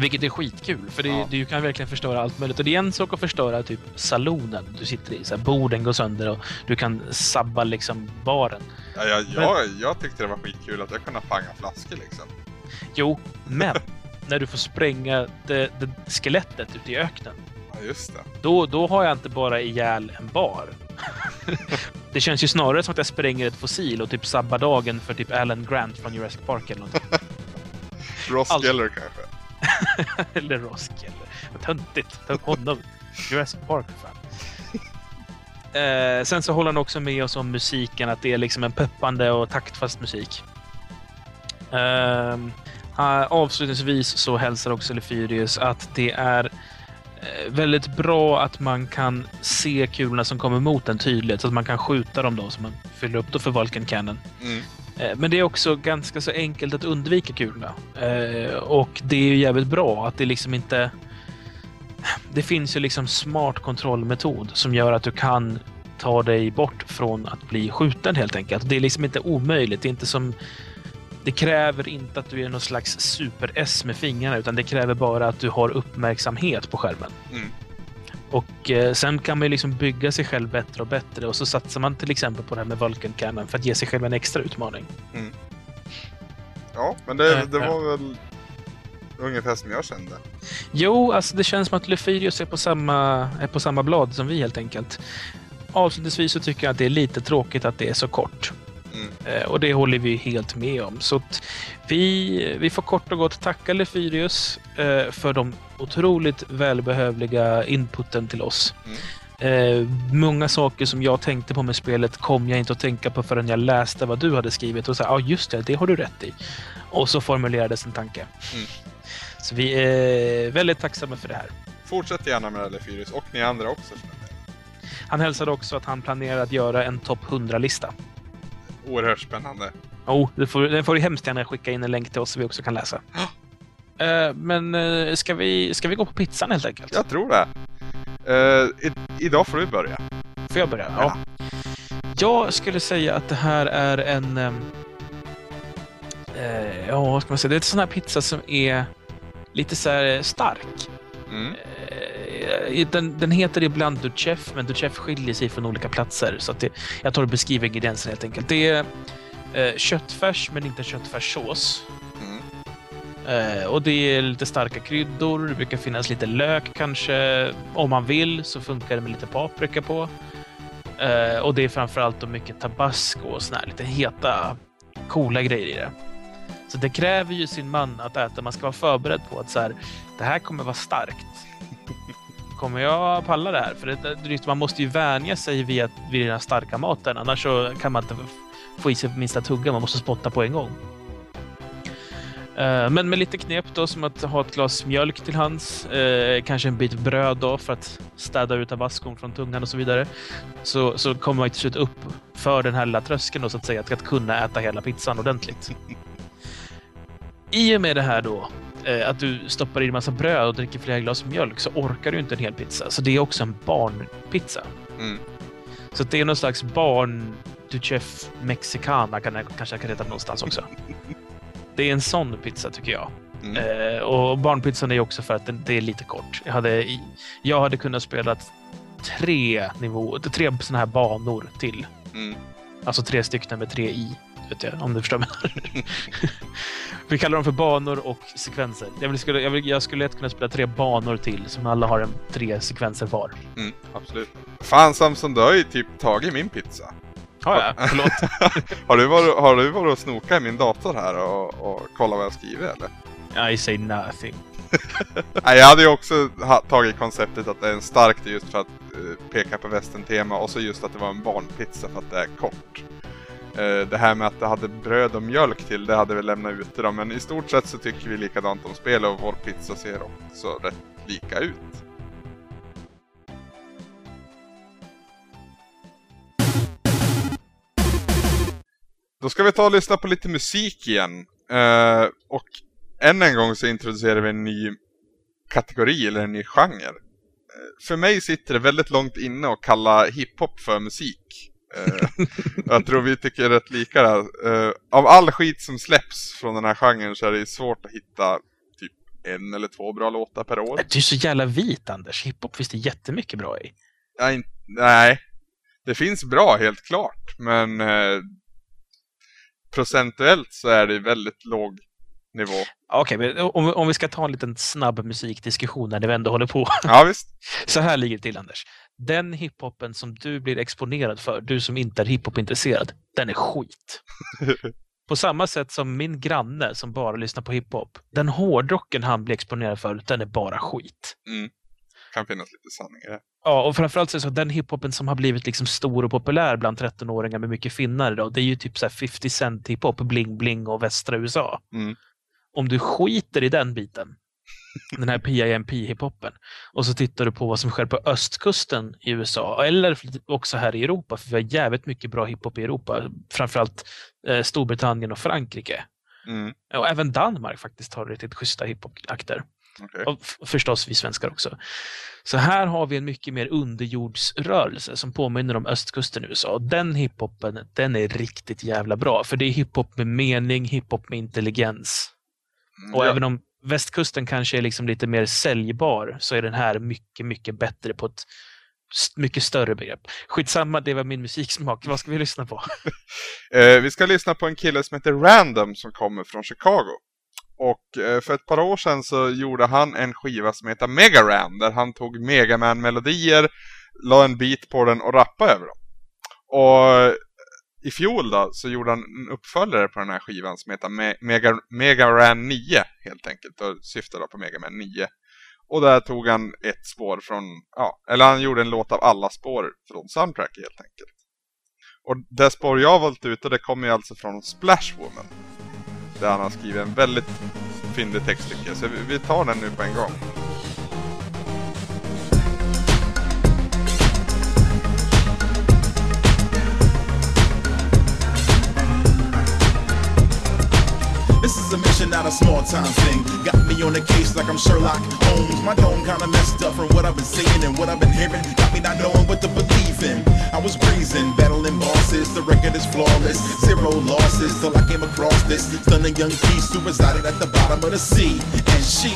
Vilket är skitkul, för det, Ja. du kan verkligen förstöra allt möjligt. Och det är en sak att förstöra typ salonen du sitter i. Så här, borden går sönder och du kan sabba liksom baren. Ja, jag, jag, jag tyckte det var skitkul att jag kunde panga flaskor liksom. Jo, men (laughs) när du får spränga det, det skelettet ute i öknen. Ja, just det. Då, då har jag inte bara ihjäl en bar. (laughs) det känns ju snarare som att jag spränger ett fossil och typ sabbar dagen för typ Alan Grant från Jurassic Park eller någonting. (laughs) Ross Allt. Geller kanske. (laughs) eller Rosk eller... Vad töntigt. Ta upp honom. Jurassic Park fan. Eh, sen så håller han också med oss om musiken, att det är liksom en peppande och taktfast musik. Ehm, ah, avslutningsvis så hälsar också Lefyrius att det är eh, väldigt bra att man kan se kulorna som kommer mot en tydligt, så att man kan skjuta dem då, så man fyller upp då för Vulcan Cannon. Mm. Eh, Men det är också ganska så enkelt att undvika kulorna. Eh, och det är ju jävligt bra att det liksom inte... Det finns ju liksom smart kontrollmetod som gör att du kan ta dig bort från att bli skjuten helt enkelt. Det är liksom inte omöjligt. Det är inte som... Det kräver inte att du är någon slags super-S med fingrarna utan det kräver bara att du har uppmärksamhet på skärmen. Mm. Och eh, sen kan man ju liksom bygga sig själv bättre och bättre och så satsar man till exempel på det här med Vulcan Cannon för att ge sig själv en extra utmaning. Ja, men det, Eh, det eh. var väl ungefär som jag kände. Jo, alltså det känns som att Lefyrius är på samma, är på samma blad som vi helt enkelt. Avslutningsvis så tycker jag att det är lite tråkigt att det är så kort. Mm. Eh, och det håller vi helt med om. Så vi, vi får kort och gott tacka Lefyrius eh, för de otroligt välbehövliga inputen till oss. Eh, många saker som jag tänkte på med spelet kom jag inte att tänka på förrän jag läste vad du hade skrivit och sa ja just det, det har du rätt i. Och så formulerades en tanke. Mm. Så vi är väldigt tacksamma för det här. Fortsätt gärna med Lefyrius och ni andra också. Han hälsade också att han planerar att göra en topp 100-lista. Oerhört spännande. Oh, det får, du hemskt gärna skicka in en länk till oss så vi också kan läsa. Eh, men eh, ska, vi, ska vi gå på pizzan helt enkelt? Jag tror det. Eh, i, idag får du börja. Får jag börja? Ja. Jag skulle säga att det här är en... eh, ja, vad ska man säga? Det är en sån här pizza som är lite så här stark. Mm. Eh, Den, den heter ibland Duchef, men Duchef skiljer sig från olika platser. Så det, jag tar och beskriver ingredienserna helt enkelt. Det är eh, köttfärs, men inte köttfärssås. Mm. Eh, och det är lite starka kryddor, det brukar finnas lite lök kanske. Om man vill så funkar det med lite paprika på. Eh, och det är framförallt då mycket tabasco och såna här lite heta, coola grejer i det. Så det kräver ju sin man att äta. Man ska vara förberedd på att så här, det här kommer vara starkt. Kommer jag palla det här? För det, det, man måste ju vänja sig vid, att, vid den här starka maten. Annars så kan man inte få i sig minsta tugga. Man måste spotta på en gång. Eh, men med lite knep då, som att ha ett glas mjölk till hands, eh, kanske en bit bröd då för att städa ut tabascon från tungan och så vidare, så, så kommer man till slut upp för den här lilla tröskeln då, så att säga, att, att kunna äta hela pizzan ordentligt. I och med det här då, eh, att du stoppar i dig massa bröd och dricker flera glas mjölk, så orkar du inte en hel pizza. Så det är också en barnpizza. Mm. Så det är någon slags barn Duchef Mexicana kan jag, kanske jag kan heta någonstans också. (laughs) Det är en sån pizza tycker jag. Mm. Eh, och barnpizzan är också för att den, det är lite kort. Jag hade, jag hade kunnat spela tre nivåer, tre såna här banor till. Mm. Alltså tre stycken med tre i. Vet jag, om du förstår vad jag menar. (laughs) Vi kallar dem för banor och sekvenser. Jag, vill, skulle, jag, vill, jag skulle lätt kunna spela tre banor till som alla har en, tre sekvenser var. Mm. Absolut. Fan Samson, du har ju typ tagit min pizza. Ja, ja, förlåt. (laughs) har, du varit, har du varit och snokat i min dator här och, och kollat vad jag skrivit eller? I say nothing. (laughs) Nej, jag hade ju också tagit konceptet att det är en stark just för att eh, peka på västern-tema och så just att det var en barnpizza för att det är kort. Eh, det här med att det hade bröd och mjölk till, det hade vi lämnat ute då, men i stort sett så tycker vi likadant om spel och vår pizza ser också rätt lika ut. Då ska vi ta och lyssna på lite musik igen. Eh, och än en gång så introducerar vi en ny kategori eller en ny genre. Eh, för mig sitter det väldigt långt inne att kalla hiphop för musik. Eh, jag tror vi tycker rätt lika där. Eh, av all skit som släpps från den här genren så är det svårt att hitta typ en eller två bra låtar per år. Du är så jävla vit, Anders. Hiphop finns det jättemycket bra i. Nej, nej. det finns bra helt klart, men eh, procentuellt så är det väldigt låg nivå. Okej, men om, om vi ska ta en liten snabb musikdiskussion när vi ändå håller på. Ja, visst. (laughs) Så här ligger det till, Anders. Den hiphopen som du blir exponerad för, du som inte är hiphop-intresserad, den är skit. (laughs) På samma sätt som min granne som bara lyssnar på hiphop, den hårdrocken han blir exponerad för, den är bara skit. Mm. Kan finnas lite sanning i det. Ja, och framförallt så är det så att den hiphopen som har blivit liksom stor och populär bland 13-åringar med mycket finnar idag, det är ju typ så 50 Cent hiphop, bling bling och västra USA. Mm. Om du skiter i den biten, den här PIMP-hiphopen, och så tittar du på vad som sker på östkusten i USA, eller också här i Europa, för vi har jävligt mycket bra hiphop i Europa, framförallt eh, Storbritannien och Frankrike. Mm. Och även Danmark faktiskt har riktigt schyssta hiphop-akter. okej. Och förstås vi svenskar också. Så här har vi en mycket mer underjordsrörelse som påminner om östkusten i USA. Och Den hiphopen, den är riktigt jävla bra. För det är hiphop med mening, hiphop med intelligens. Och Ja. även om västkusten kanske är liksom lite mer säljbar så är den här mycket, mycket bättre på ett mycket större begrepp. Skitsamma, det var min musiksmak. Vad ska vi lyssna på? (laughs) Eh, vi ska lyssna på en kille som heter Random som kommer från Chicago. Och eh, för ett par år sedan så gjorde han en skiva som heter Megaran där han tog Megaman-melodier, la en beat på den och rappade över dem. Och i fjol då så gjorde han en uppföljare på den här skivan som heter Me- Mega, Ran 9 helt enkelt och syftar då på Megaman 9. Och där tog han ett spår från, ja, eller han gjorde en låt av alla spår från soundtrack helt enkelt. Och det spår jag har valt ut och det kommer ju alltså från Splash Woman. Där han har skrivit en väldigt fyndig text tycker jag. Så vi, vi tar den nu på en gång. Is a mission, not a small time thing. Got me on the case like I'm Sherlock Holmes. My dome kinda messed up from what I've been seeing and what I've been hearing. Got me not knowing what to believe in. I was breezing, battling bosses. The record is flawless. Zero losses till I came across this stunning young piece who resided at the bottom of the sea. And she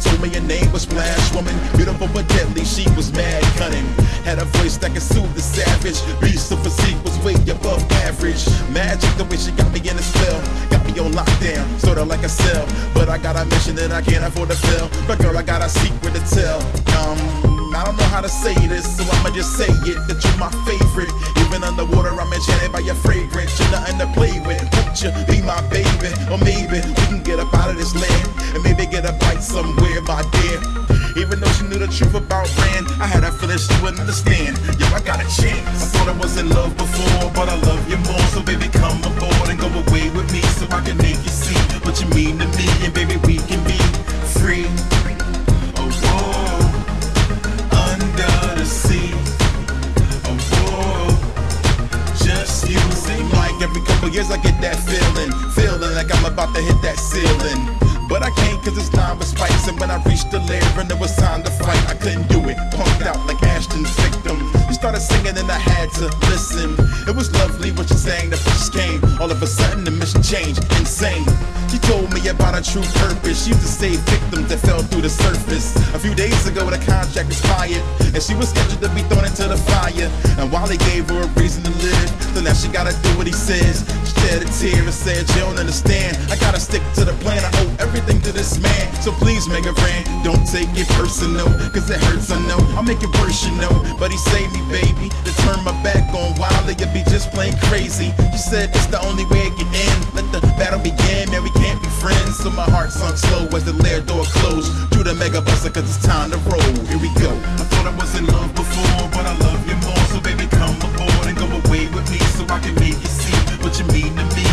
Told me her name was Splash Woman. Beautiful but deadly, she was mad cunning. Had a voice that could soothe the savage. Beast of physique was way above average. Magic the way she got me in a spell. Got me on lockdown, sorta like a cell. But I got a mission that I can't afford to fail. But girl, I got a secret to tell. Um, I don't know how to say this, so I'ma just say it that you're my favorite. Even underwater, I'm enchanted by your fragrance. You're nothing to play with. Won't you be my baby? Or maybe we can get up out of this land and maybe get a bite somewhere, my dear. Even though she knew the truth about Rand, I had a feeling she wouldn't understand. Yo, I got a chance. I thought I was in love before, but I love you more. So baby, come aboard and go away with me so I can make you see what you mean to me. And baby, we can be free. Every couple years I get that feeling. Feeling like I'm about to hit that ceiling. But I can't cause it's time with spikes And when I reached the lair and it was time to fight I couldn't do it, punked out like Ashton's victim started singing and I had to listen. It was lovely what she sang, the fish came. All of a sudden the mission changed, insane. She told me about her true purpose. She used to save victims that fell through the surface. A few days ago the contract expired And she was scheduled to be thrown into the fire. And while he gave her a reason to live So now she gotta do what he says. She shed a tear and said you don't understand. I gotta stick to the plan, I owe everything to this man. So please make a friend. don't take it personal Cause it hurts I know, I'll make it worse you know But he saved me baby, to turn my back on Wiley You'd be just plain crazy. You said it's the only way it can end. Let the battle begin, man we can't be friends. So my heart sunk slow as the lair door closed. Drew the Mega Buster cause it's time to roll. Here we go. I thought I was in love before, but I love you more. So baby come aboard and go away with me So I can make you see what you mean to me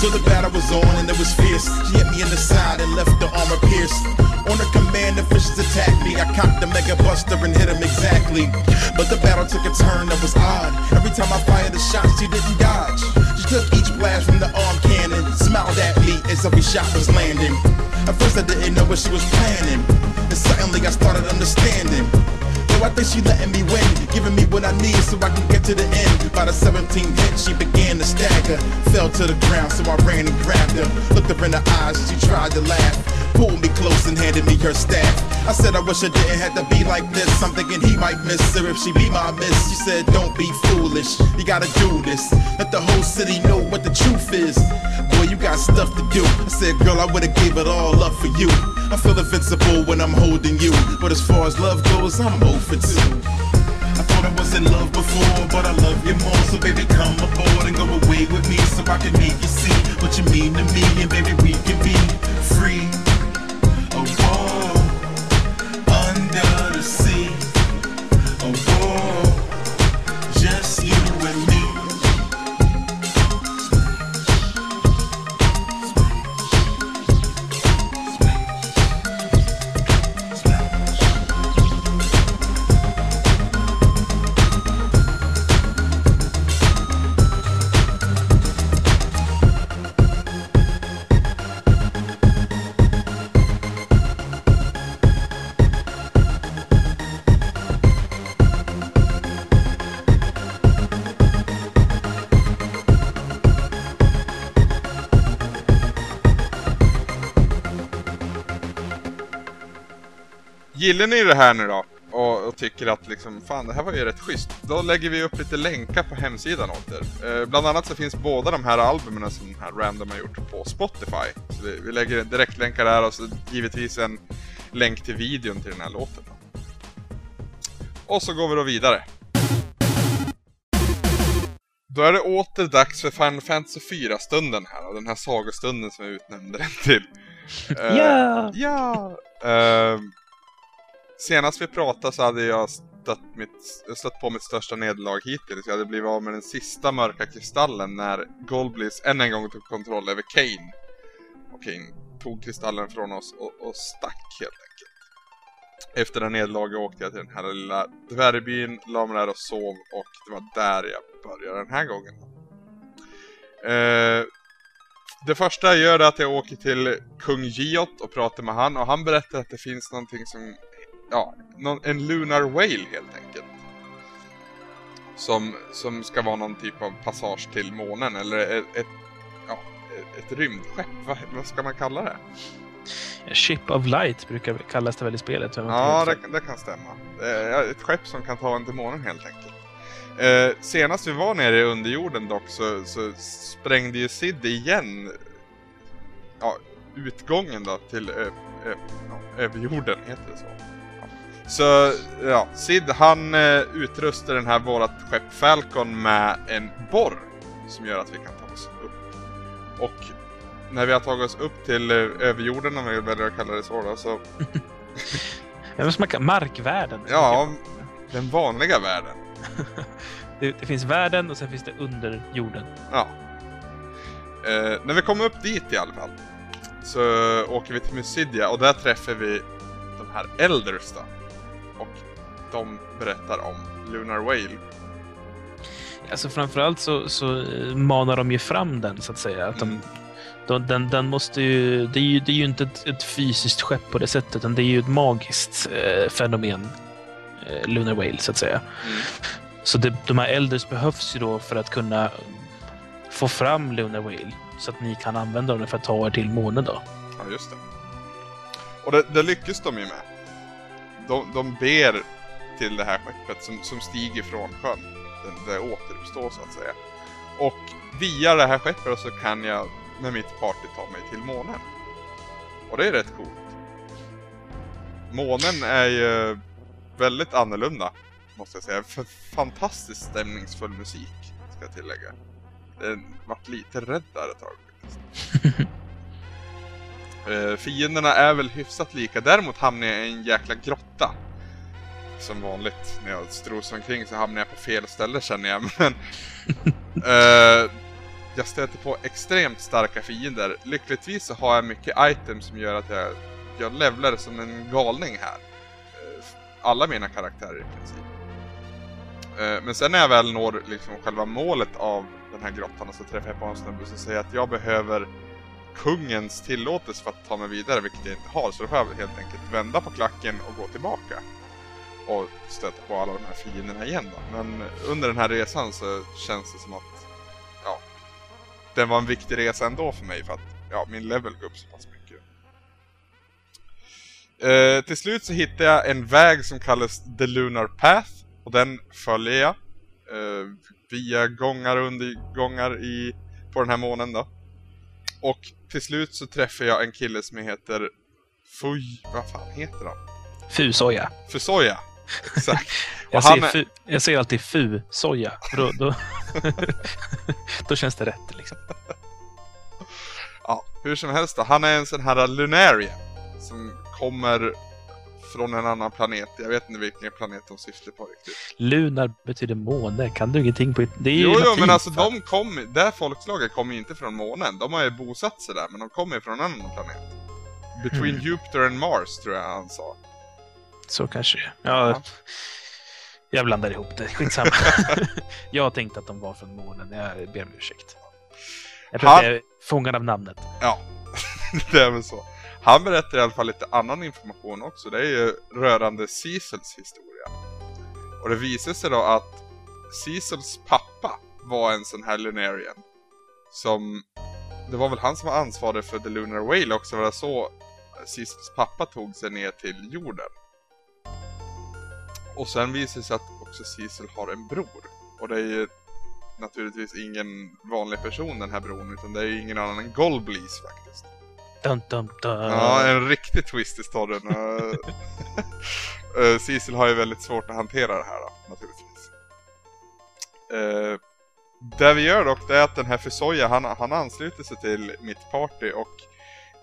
So the battle was on and it was fierce. She hit me in the side and left the armor pierced. On her command, the fishes attacked me. I cocked the mega buster and hit him exactly. But the battle took a turn that was odd. Every time I fired a shot, she didn't dodge. She took each blast from the arm cannon, smiled at me as every shot was landing. At first, I didn't know what she was planning. And suddenly, I started understanding. I think she letting me win, giving me what I need so I can get to the end. By the 17th hit, she began to stagger, fell to the ground, so I ran and grabbed her. Looked her in the eyes, she tried to laugh, pulled me close and handed me her staff. I said I wish I didn't have to be like this. I'm thinking he might miss her if she be my miss. She said, Don't be foolish, you gotta do this. Let the whole city know what the truth is. Boy, you got stuff to do. I said, Girl, I would've gave it all up for you. I feel invincible when I'm holding you, but as far as love goes, I'm over too. I thought I was in love before, but I love you more. So baby, come aboard and go away with me, so I can make you see what you mean to me, and baby, we Gillar ni det här nu då? Och, och tycker att liksom, fan det här var ju rätt schysst. Då lägger vi upp lite länkar på hemsidan åt er. Eh, bland annat så finns båda de här albumen som den här Random har gjort på Spotify. Så vi, vi lägger direktlänkar där och så givetvis en länk till videon till den här låten. Då. Och så går vi då vidare. Då är det åter dags för Final Fantasy 4-stunden här och den här sagostunden som jag utnämnde den till. (laughs) Eh, Ja! Ja! Ehm, senast vi pratade så hade jag stött, mitt, stött på mitt största nederlag hittills. Jag hade blivit av med den sista mörka kristallen när Golbliss än en gång tog kontroll över Kane. Och Kane tog kristallen från oss och, och stack helt enkelt. Efter det nederlaget åkte jag till den här lilla dvärgbyn, la mig där och sov och det var där jag började den här gången. Eh, det första jag gör är att jag åker till kung Giot och pratar med han och han berättar att det finns någonting som, ja, en Lunar Whale helt enkelt. som, som ska vara någon typ av passage till månen eller ett, ett, ja, ett rymdskepp. Vad, vad ska man kalla det? Ship of Light brukar kallas det väl i spelet? Ja, det, det kan stämma. Är ett skepp som kan ta en till månen helt enkelt. Eh, senast vi var nere i underjorden dock så, så sprängde ju Sid igen ja, utgången då till ö, ö, ja, överjorden, heter det så? Så ja, Sid han eh, utrustar den här vårat skepp Falcon med en borr som gör att vi kan ta oss upp. Och när vi har tagit oss upp till eh, överjorden, om vi väljer att kalla det så då, så (laughs) Markvärlden. Ja, den vanliga världen. (laughs) Det, det finns världen och sen finns det under jorden. Ja. Eh, när vi kommer upp dit i alla fall så åker vi till Mysidia och där träffar vi de här Elders då. De berättar om Lunar Whale. Alltså framförallt så, så eh, manar de ju fram den så att säga. Att de, Mm. de, den, den måste ju, det, är ju, det är ju inte ett, ett fysiskt skepp på det sättet, utan det är ju ett magiskt eh, fenomen. Eh, Lunar Whale så att säga. Mm. Så det, de här Elders behövs ju då för att kunna få fram Lunar Whale. Så att ni kan använda dem för att ta er till månen då. Ja, just det. Och det, det lyckas de ju med. De, de ber till det här skeppet som, som stiger från sjön. Det, det återuppstår så att säga. Och via det här skeppet så kan jag med mitt party ta mig till månen. Och det är rätt coolt. Månen är ju väldigt annorlunda, måste jag säga. F fantastiskt stämningsfull musik, ska jag tillägga. Jag vart lite rädd där ett tag faktiskt. (laughs) Eh, fienderna är väl hyfsat lika, däremot hamnar jag i en jäkla grotta. Som vanligt när jag strosar omkring så hamnar jag på fel ställe känner jag, (laughs) men... uh, jag stöter på extremt starka fiender. Lyckligtvis så har jag mycket items som gör att jag, jag levlar som en galning här. Uh, alla mina karaktärer i princip. Uh, men sen när jag väl når liksom själva målet av den här grottan så träffar jag på en snubbe som säger att jag behöver kungens tillåtelse för att ta mig vidare, vilket jag inte har. Så då får jag helt enkelt vända på klacken och gå tillbaka. Och stöta på alla de här fienderna igen då. Men under den här resan så känns det som att, ja, den var en viktig resa ändå för mig för att, ja, min level går upp så pass mycket. Eh, till slut så hittade jag en väg som kallas The Lunar Path och den följer jag. Eh, via gångar och undergångar i, på den här månen då. Och till slut så träffar jag en kille som heter Fuj... Vad fan heter han? Fu-soja. Fusoya. Exakt. (laughs) Jag, är- fu, jag säger alltid fu-soja. Då, då, (laughs) då känns det rätt liksom. Ja, hur som helst då. Han är en sån här Lunarian. Som kommer från en annan planet. Jag vet inte vilken planet de syftar på riktigt. Lunar betyder måne. Kan du ingenting på... Det är Jo, jo, men alltså de kommer... Det här folkslaget kommer ju inte från månen. De har ju bosatt sig där, men de kommer ju från en annan planet. Between Hmm. Jupiter and Mars, tror jag han sa. Så kanske det ja, Ja. Jag blandar ihop det. Skitsamma. (laughs) jag tänkte att de var från månen. Jag ber om ursäkt. Jag Han- är fångad av namnet. Ja, (laughs) det är väl så. Han berättar i alla fall lite annan information också. Det är ju rörande Cecils historia. Och det visar sig då att Cecils pappa var en sån här Lunarian. Som... Det var väl han som var ansvarig för The Lunar Whale också. Var det så Cecils pappa tog sig ner till jorden. Och sen visar det sig att också Cecil har en bror. Och det är ju naturligtvis ingen vanlig person den här bron utan det är ju ingen annan än Golbleeze faktiskt. Dun, dun, dun. Ja, en riktig twist i storyn. Eh, (laughs) eh, Cecil har ju väldigt svårt att hantera det här då, naturligtvis. Uh, det vi gör dock det är att den här Fusoya, han, han ansluter sig till mitt party och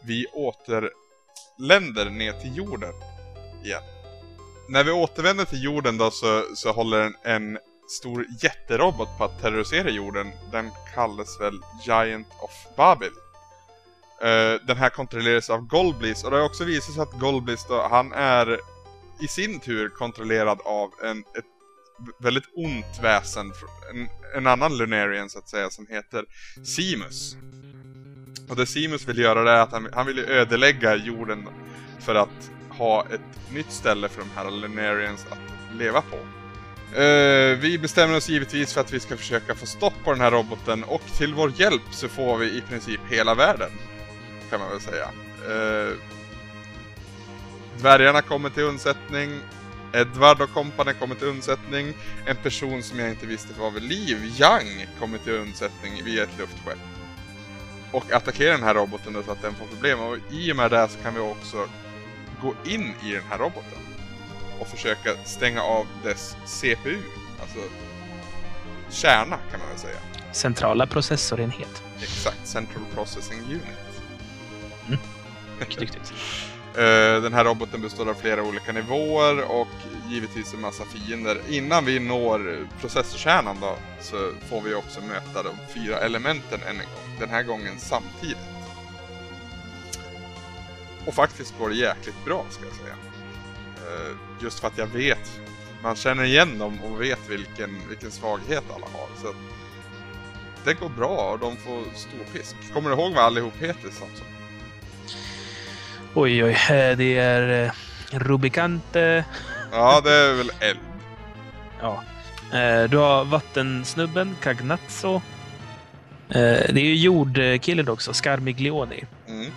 vi återländer ner till jorden igen. När vi återvänder till jorden då så, så håller en, en stor jätterobot på att terrorisera jorden. Den kallas väl Giant of Babel. Uh, eh, den här kontrolleras av Golblis och det har också visat sig att Golblis då, han är i sin tur kontrollerad av en, ett väldigt ont väsen, en, en annan Lunarian så att säga, som heter Simus. Och det Simus vill göra det är att han, han vill ödelägga jorden för att ha ett nytt ställe för de här Lunarians att leva på. Uh, vi bestämmer oss givetvis för att vi ska försöka få stopp på den här roboten och till vår hjälp så får vi i princip hela världen. Kan man väl säga. Uh, dvärgarna kommer till undsättning. Edward och kompani kommer till undsättning. En person som jag inte visste var vid liv, Young, kommer till undsättning via ett luftskepp. Och attackerar den här roboten så att den får problem. Och i och med det så kan vi också gå in i den här roboten. Och försöka stänga av dess CPU. Alltså kärna kan man väl säga. Centrala processorenhet. Exakt, Central Processing Unit. Mycket duktigt. (laughs) Eh, Den här roboten består av flera olika nivåer och givetvis en massa fiender. Innan vi når processorkärnan då så får vi också möta de fyra elementen än en gång. Den här gången samtidigt. Och faktiskt går det jäkligt bra ska jag säga. Eh, Just för att jag vet, man känner igen dem och vet vilken, vilken svaghet alla har. Så det går bra och de får stor pisk. Kommer du ihåg vad allihop heter Samson? Oj, oj. eh, Det är eh, Rubicante. Ja, det är väl eld. Ja. Du har vattensnubben, Cagnazzo. Det är ju jordkillen också, Scarmiglioni. Mm.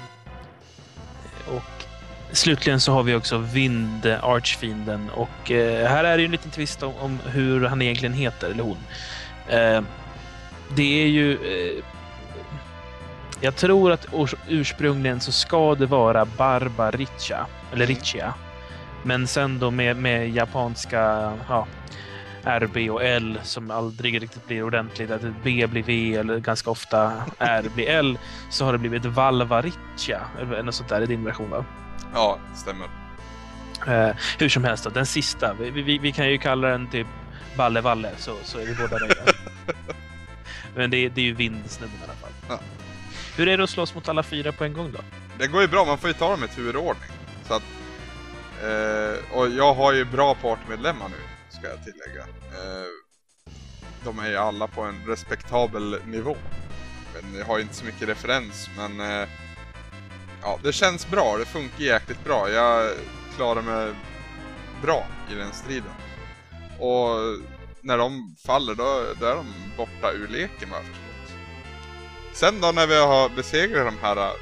Och slutligen så har vi också Vind, Archfienden. Och eh, här är det ju en liten twist om, om hur han egentligen heter, eller hon. Eh, det är ju... Eh, jag tror att urs- ursprungligen så ska det vara Barbaricha, eller Richia. Men sen då med, med japanska ja, RB och L som aldrig riktigt blir ordentligt, att B blir V eller ganska ofta R blir L, så har det blivit Valvaricia, eller något sånt där i din version va? Ja, stämmer. Eh, hur som helst, då, den sista, vi, vi, vi kan ju kalla den typ Balle Valle, så, så är vi båda nöjda. (laughs) Men det, är- det är ju vindsnubben i alla fall. Ja. Hur är det att slåss mot alla fyra på en gång då? Det går ju bra, man får ju ta dem i turordning. Så att, eh, och jag har ju bra partmedlemmar nu, ska jag tillägga. Eh, de är ju alla på en respektabel nivå. Men jag har ju inte så mycket referens, men eh, ja, det känns bra. Det funkar jäkligt bra. Jag klarar mig bra i den striden. Och när de faller, då, då är de borta ur leken vad jag förstått. Sen då när vi har besegrat de här äh,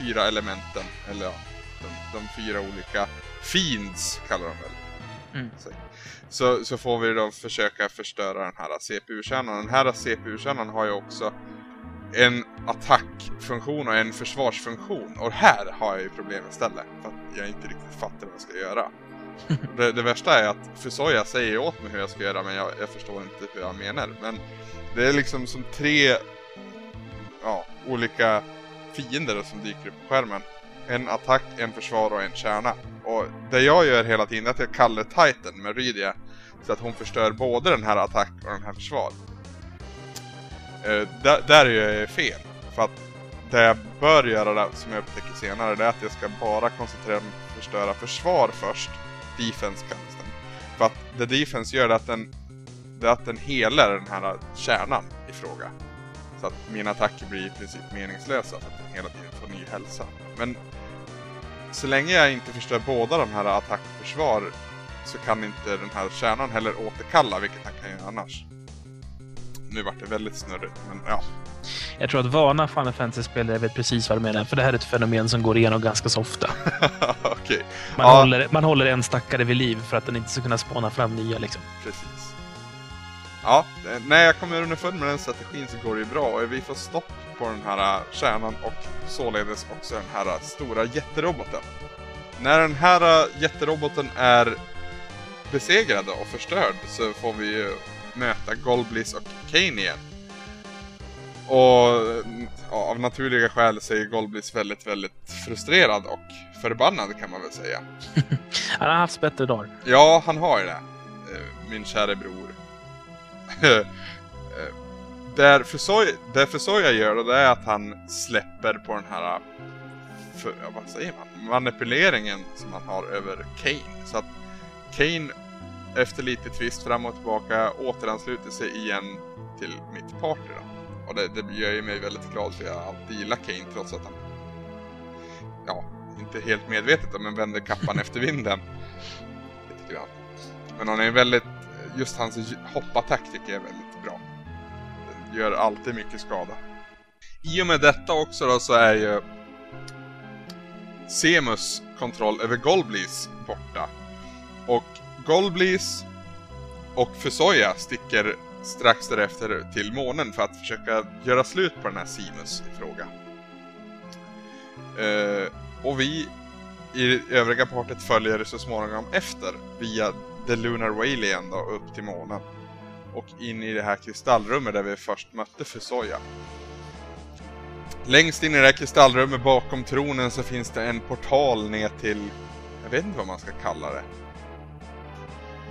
fyra elementen, eller ja, de, de fyra olika fiends kallar de väl. Mm. Så, så får vi då försöka förstöra den här CPU-kärnan. Den här CPU-kärnan har ju också en attackfunktion och en försvarsfunktion. Och här har jag ju problem istället. För att jag inte riktigt fattar vad jag ska göra. (laughs) det, det värsta är att Fusoya säger åt mig hur jag ska göra men jag, jag förstår inte hur han menar. Men det är liksom som tre ja, olika fiender som dyker upp på skärmen. En attack, en försvar och en kärna. Och det jag gör hela tiden är att jag kallar Titan med Rydia så att hon förstör både den här attack och den här försvar. Eh, där, där gör jag fel. För att det jag bör göra, där, som jag upptäcker senare, det är att jag ska bara koncentrera mig på att förstöra försvar först. Defense kallas den. För att det defense gör det att den, det är att den helar den här kärnan i fråga. Så att mina attacker blir i princip meningslösa för att den hela tiden får ny hälsa. Men så länge jag inte förstör båda de här attack och försvar så kan inte den här kärnan heller återkalla, vilket han kan göra annars. Nu vart det väldigt snurrigt, men ja. Jag tror att vana Final Fantasy-spelare vet precis vad du menar, för det här är ett fenomen som går igenom ganska så ofta. (laughs) Okej, Man, Ja. håller, man håller en stackare vid liv för att den inte ska kunna spåna fram nya liksom. precis. Ja, eh, när jag kommer underfund med den strategin så går det ju bra och vi får stopp på den här äh, kärnan och således också den här äh, stora jätteroboten. När den här äh, jätteroboten är besegrad och förstörd så får vi ju möta Golbliss och Kane igen. Och ja, av naturliga skäl så är Golbliss väldigt, väldigt frustrerad och förbannad kan man väl säga. (laughs) Han har haft bättre dagar. Ja, han har ju det. Min käre bror. (laughs) Där det Fusoya gör då, det är att han släpper på den här, för, ja, vad säger man, manipuleringen som han har över Kane. Så att Kane efter lite twist fram och tillbaka återansluter sig igen till mitt party då. Och det, det gör ju mig väldigt glad för jag alltid gillar Kane trots att han, ja, inte helt medvetet då, men vänder kappan (laughs) efter vinden. Lite grann. Men han är väldigt just hans hoppattack tycker jag är väldigt bra gör alltid mycket skada. I och med detta också då så är ju Semus kontroll över Golblis borta. Och Golblis och Fusoya sticker strax därefter till månen för att försöka göra slut på den här Simus i fråga. Uh, och vi i övriga partiet följer så småningom efter via The Lunar Whale igen då, upp till månen. Och in i det här kristallrummet där vi först mötte Fusoya. Längst in i det här kristallrummet bakom tronen så finns det en portal ner till... Jag vet inte vad man ska kalla det.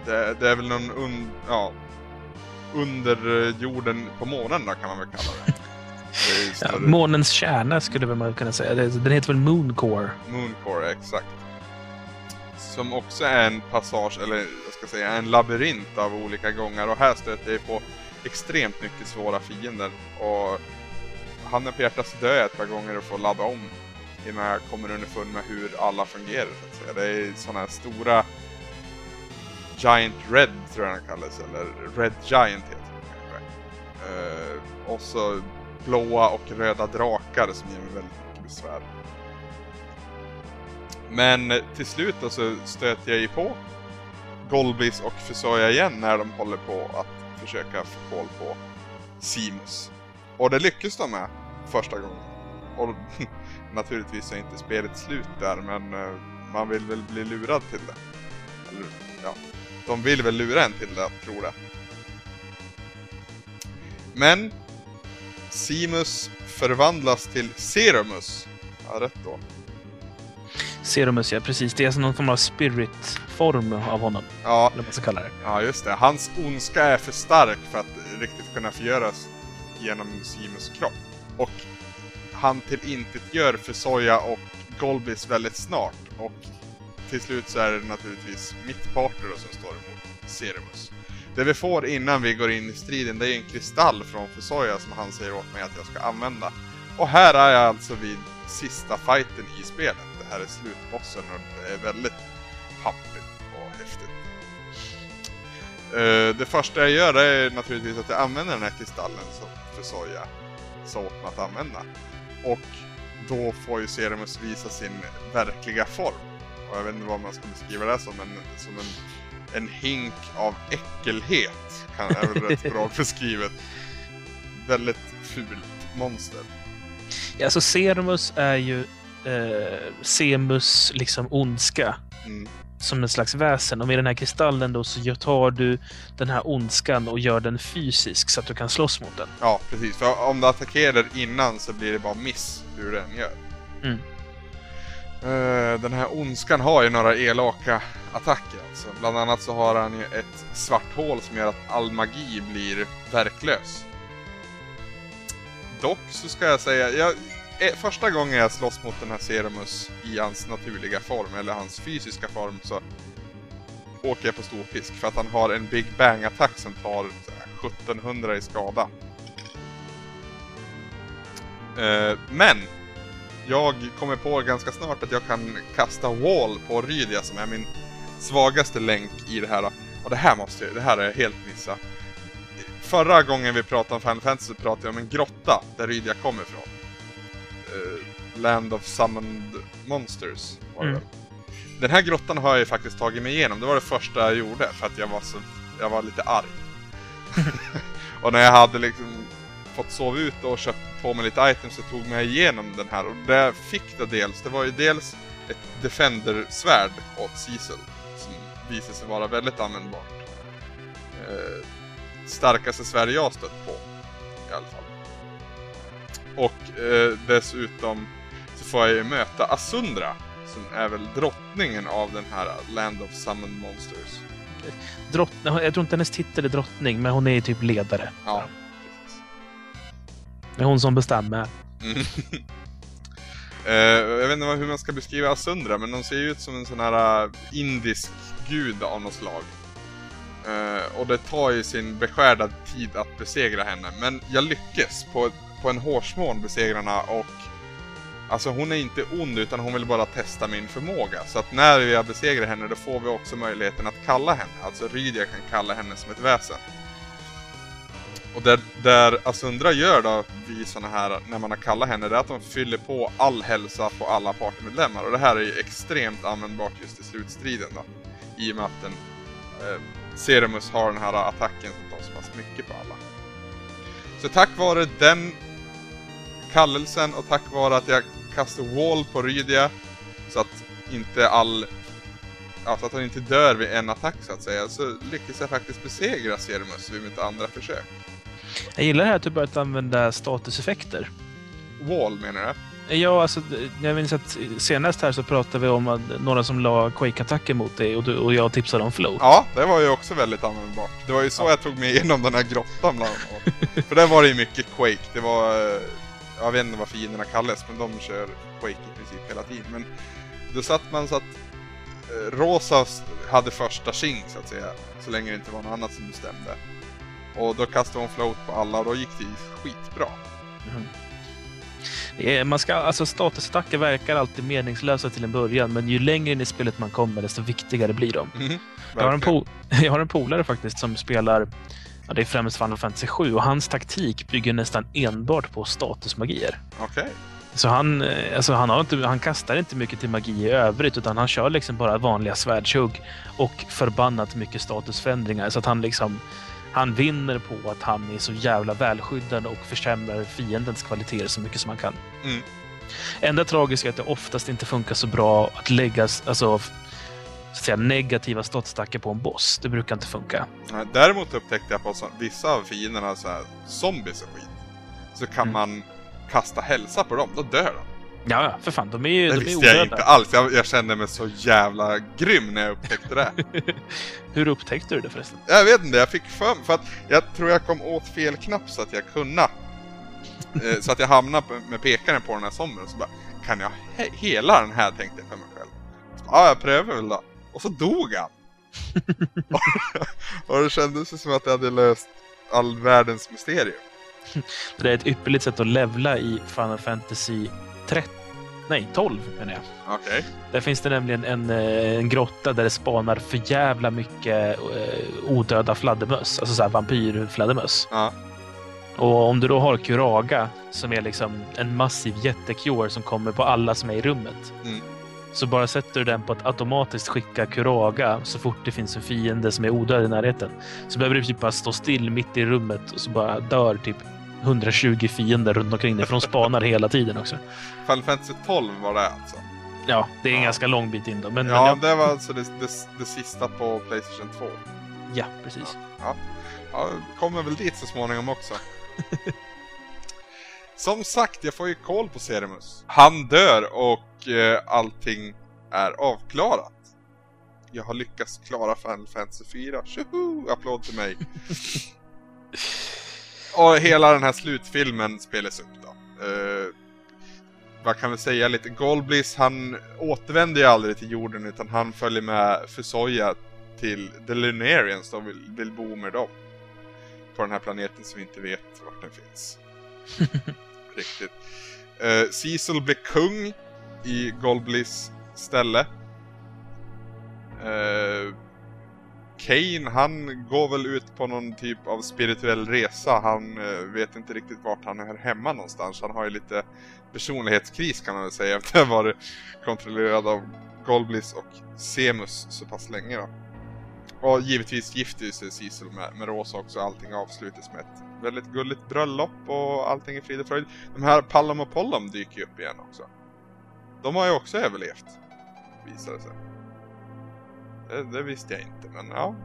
Det, det är väl någon un, ja, under jorden på månen då kan man väl kalla det. det ja, månens kärna skulle man kunna säga. Den heter väl Mooncore? Mooncore, exakt. Som också är en passage, eller jag ska säga en labyrint av olika gångar. Och här stöter jag på extremt mycket svåra fiender. Och handen på hjärtat dör jag ett par gånger och får ladda om innan jag kommer underfund med hur alla fungerar. Så att säga. Det är sådana här stora Giant Red tror jag den kallas, eller Red Giant heter den kanske. Uh, och så blåa och röda drakar som ger mig väldigt mycket besvär. Men till slut så stöter jag ju på Golbis och Fusoya igen när de håller på att försöka få koll på Simus. Och det lyckas de med första gången. Och (laughs) naturligtvis är inte spelet slut där men eh, man vill väl bli lurad till det. Eller, ja, de vill väl lura en till det, tror jag. Men Simus förvandlas till Serumus. Ja, rätt då. Serumus, ja precis. Det är som någon form av spirit-form av honom. Ja. Eller vad man ska kalla det. Ja, just det. Hans ondska är för stark för att riktigt kunna förgöras genom Simus kropp. Och han till intet gör för Soja och Golbis väldigt snart. Och till slut så är det naturligtvis mitt partner som står emot Ceremus. Det vi får innan vi går in i striden det är en kristall från Fusoya som han säger åt mig att jag ska använda. Och här är jag alltså vid sista fighten i spelet. Det här är slutbossen och det är väldigt pampigt och häftigt. Uh, det första jag gör är naturligtvis att jag använder den här kristallen sa åt mig att använda. Och då får ju Ceremus visa sin verkliga form. Och jag vet inte vad man ska beskriva det som, men som en, en hink av äckelhet. Kan, är väl rätt (laughs) bra beskrivet. Väldigt fult monster. Ja, alltså Serumus är ju eh, Semus liksom ondska. Mm. Som en slags väsen. Och med den här kristallen då så tar du den här ondskan och gör den fysisk så att du kan slåss mot den. Ja, precis. För om du attackerar innan så blir det bara miss hur den gör. Mm. Uh, den här ondskan har ju några elaka attacker alltså. Bland annat så har han ju ett svart hål som gör att all magi blir verklös. Dock så ska jag säga, jag, eh, första gången jag slåss mot den här Serumus i hans naturliga form, eller hans fysiska form, så åker jag på storfisk. för att han har en Big Bang-attack som tar eh, 1700 i skada. Uh, men jag kommer på ganska snart att jag kan kasta wall på Rydia som är min svagaste länk i det här. Och det här måste jag, det här är jag helt missat. Förra gången vi pratade om Final Fantasy pratade jag om en grotta där Rydia kommer ifrån. Uh, Land of Summoned Monsters var det mm. Den här grottan har jag ju faktiskt tagit mig igenom. Det var det första jag gjorde för att jag var så, jag var lite arg. (laughs) och när jag hade liksom fått sova ut och köpt på mig lite items så tog mig igenom den här. Och det jag fick då dels, det var ju dels ett Defender-svärd åt Cecil. Som visade sig vara väldigt användbart. Eh, starkaste svärd jag stött på. I alla fall. Och eh, dessutom så får jag ju möta Asundra. Som är väl drottningen av den här Land of Summoned Monsters. Drottning, jag tror inte hennes titel är drottning, men hon är typ ledare. Ja. Det är hon som bestämmer. Mm. (laughs) uh, jag vet inte hur man ska beskriva Asundra, men hon ser ju ut som en sån här uh, indisk gud av något slag. Uh, och det tar ju sin beskärda tid att besegra henne. Men jag lyckas på, på en hårsmån besegra henne och Alltså hon är inte ond utan hon vill bara testa min förmåga. Så att när vi har besegrat henne då får vi också möjligheten att kalla henne. Alltså Rydia kan kalla henne som ett väsen. Och det där Asundra alltså gör då vid såna här, när man har kallat henne, det är att de fyller på all hälsa på alla partymedlemmar. Och det här är ju extremt användbart just i slutstriden då. I och med att den, eh, Ceremus har den här attacken som tar så pass mycket på alla. Så tack vare den kallelsen och tack vare att jag kastar wall på Rydia så att inte all Alltså att han inte dör vid en attack så att säga, så lyckas jag faktiskt besegra Ceremus vid mitt andra försök. Jag gillar det här att du börjat använda statuseffekter. Wall menar du? Ja, alltså, jag minns att senast här så pratade vi om några som la Quake-attacker mot dig och, du, och jag tipsade om float. Ja, det var ju också väldigt användbart. Det var ju så Ja. jag tog mig igenom den här grottan bland annat. (laughs) För där var det ju mycket Quake. Det var... eh, Jag vet inte vad fienderna kallas, men de kör Quake i princip hela tiden. Men då satt man så att eh, Rosa hade första tjing så att säga. Så länge det inte var något annat som bestämde. Och då kastade hon float på alla och då gick det ju skitbra. Mhm. Är- Man ska, alltså statusattacker verkar alltid meningslösa till en början, men ju längre in i spelet man kommer, desto viktigare blir de. Mhm, Jag har, en po- (laughs) jag har en polare faktiskt som spelar, ja, det är främst Final Fantasy 7 och hans taktik bygger nästan enbart på statusmagier. Okej. Så han, eh, alltså han, har inte, han kastar inte mycket till magi i övrigt utan han kör liksom bara vanliga svärdshugg och förbannat mycket statusförändringar. Så att han liksom han vinner på att han är så jävla välskyddad och försämrar fiendens kvaliteter så mycket som han kan. Mm. Enda tragiska är att det oftast inte funkar så bra att lägga alltså, så att säga, negativa statstackar på en boss. Det brukar inte funka. Däremot upptäckte jag på vissa av fienderna, så här, zombies och skit, så kan Mm. man kasta hälsa på dem, då dör de. Ja, för fan. De är ju Det de är visste jag odöda. inte alls. Jag, jag kände mig så jävla grym när jag upptäckte det. (laughs) Hur upptäckte du det förresten? jag vet inte, jag fick för för att jag tror jag kom åt fel knapp så att jag kunde. Eh, så att jag hamnade med pekaren på den här zombien och så bara Kan jag he- hela den här tänkte jag för mig själv. Ja, jag prövar väl då. Och så dog han. (laughs) och det kändes som att jag hade löst all världens mysterium. (laughs) Det är ett ypperligt sätt att levla i Final Fantasy 13. Nej, 12 menar jag. Okej. Där finns det nämligen en, eh, en grotta där det spanar för jävla mycket eh, odöda fladdermöss. Alltså såhär vampyrfladdermöss. Ja. Och om du då har Kuraga som är liksom en massiv jättekjor som kommer på alla som är i rummet. Mm. Så bara sätter du den på att automatiskt skicka Kuraga så fort det finns en fiende som är odöd i närheten. Så behöver du typ bara stå still mitt i rummet och så bara dör typ 120 fiender runt omkring dig för de spanar hela tiden också. Final Fantasy 12 var det alltså. Ja, det är en Ja. ganska lång bit in då. Men, Ja, men det var alltså det, det, det sista på Playstation 2. ja, precis. Ja, kommer väl dit så småningom också. (laughs) Som sagt, jag får ju koll på Ceremus. Han dör och eh, allting är avklarat. Jag har lyckats klara Final Fantasy 4. Tjoho! Applåd till mig. (laughs) och hela den här slutfilmen spelas upp då. Eh, vad kan vi säga lite? Golbliss, han återvänder ju aldrig till jorden utan han följer med Fusoya till The Lunarians och vill, vill bo med dem. På den här planeten som vi inte vet vart den finns. (laughs) Riktigt. Uh, Cecil blir kung i Golbliss ställe. Uh, Kane, han går väl ut på någon typ av spirituell resa. Han eh, vet inte riktigt vart han är hemma någonstans. Han har ju lite personlighetskris kan man väl säga (laughs) efter att ha varit kontrollerad av Golblis och Semus så pass länge då. Och givetvis gifter sig Cecil med, med Rosa också. Allting avslutas med ett väldigt gulligt bröllop och allting är frid och fröjd. De här Pallom och Pollom dyker ju upp igen också. De har ju också överlevt. visar det sig. Det, det visste jag inte men ja,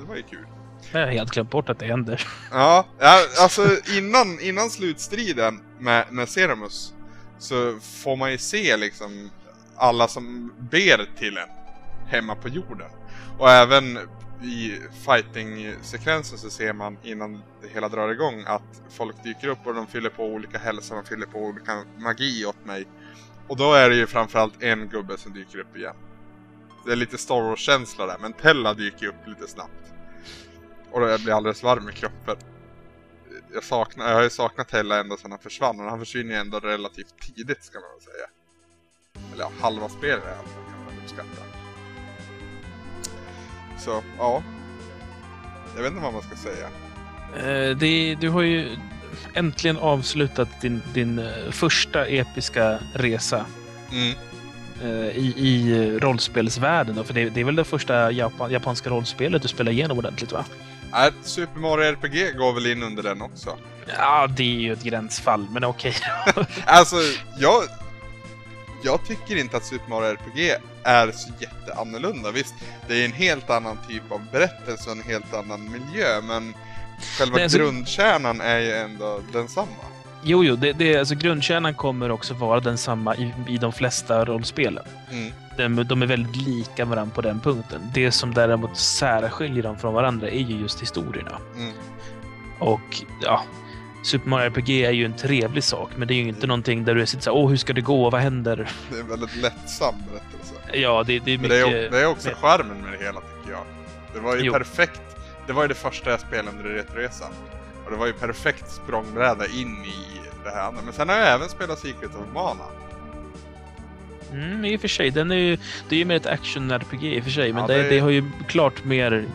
det var ju kul. Jag har helt glömt bort att det händer. Ja, alltså innan, innan slutstriden med, med Ceremus så får man ju se liksom alla som ber till en hemma på jorden. Och även i fighting-sekvensen så ser man innan det hela drar igång att folk dyker upp och de fyller på olika hälsa, de fyller på olika magi åt mig. Och då är det ju framförallt en gubbe som dyker upp igen. Det är lite Star Wars-känsla där, men Tella dyker upp lite snabbt. Och jag blir alldeles varm i kroppen. jag, saknar, jag har ju saknat Hella ända sedan han försvann, men han försvinner ju ändå relativt tidigt ska man väl säga. Eller ja, halva spelet i alla fall kan man uppskatta. Så, ja. Jag vet inte vad man ska säga. Eh, det, du har ju äntligen avslutat din, din eh, första episka resa Mm. Eh, i, i rollspelsvärlden. För det, det är väl det första Japan, japanska rollspelet du spelar igenom ordentligt va? Nej, Super Mario RPG går väl in under den också. Ja, det är ju ett gränsfall, men okej. (laughs) Alltså, jag... Jag tycker inte att Super Mario RPG är så jätteannorlunda. Visst, det är en helt annan typ av berättelse och en helt annan miljö, men själva Nej, alltså- grundkärnan är ju ändå densamma. Jo, jo, det, det, alltså, grundkärnan kommer också vara densamma i, i de flesta rollspelen. Mm. De, de är väldigt lika varandra på den punkten. Det som däremot särskiljer dem från varandra är ju just historierna. Mm. Och ja, Super Mario RPG är ju en trevlig sak, men det är ju inte någonting där du sitter såhär, åh, hur ska det gå? Vad händer? (laughs) Det är en väldigt lättsam berättelse. Ja, det, det är Men det mycket... är, det är också mer- charmen med det hela tycker jag. Det var ju Jo. perfekt. Det var ju det första jag spelade under Retroresan. Och det var ju perfekt språngbräda in i det här. Men sen har jag även spelat Secret of Mana. Mm, i och för sig. Den är ju, det är ju mer ett action-RPG i och för sig, men Ja, det, det- det har ju klart mer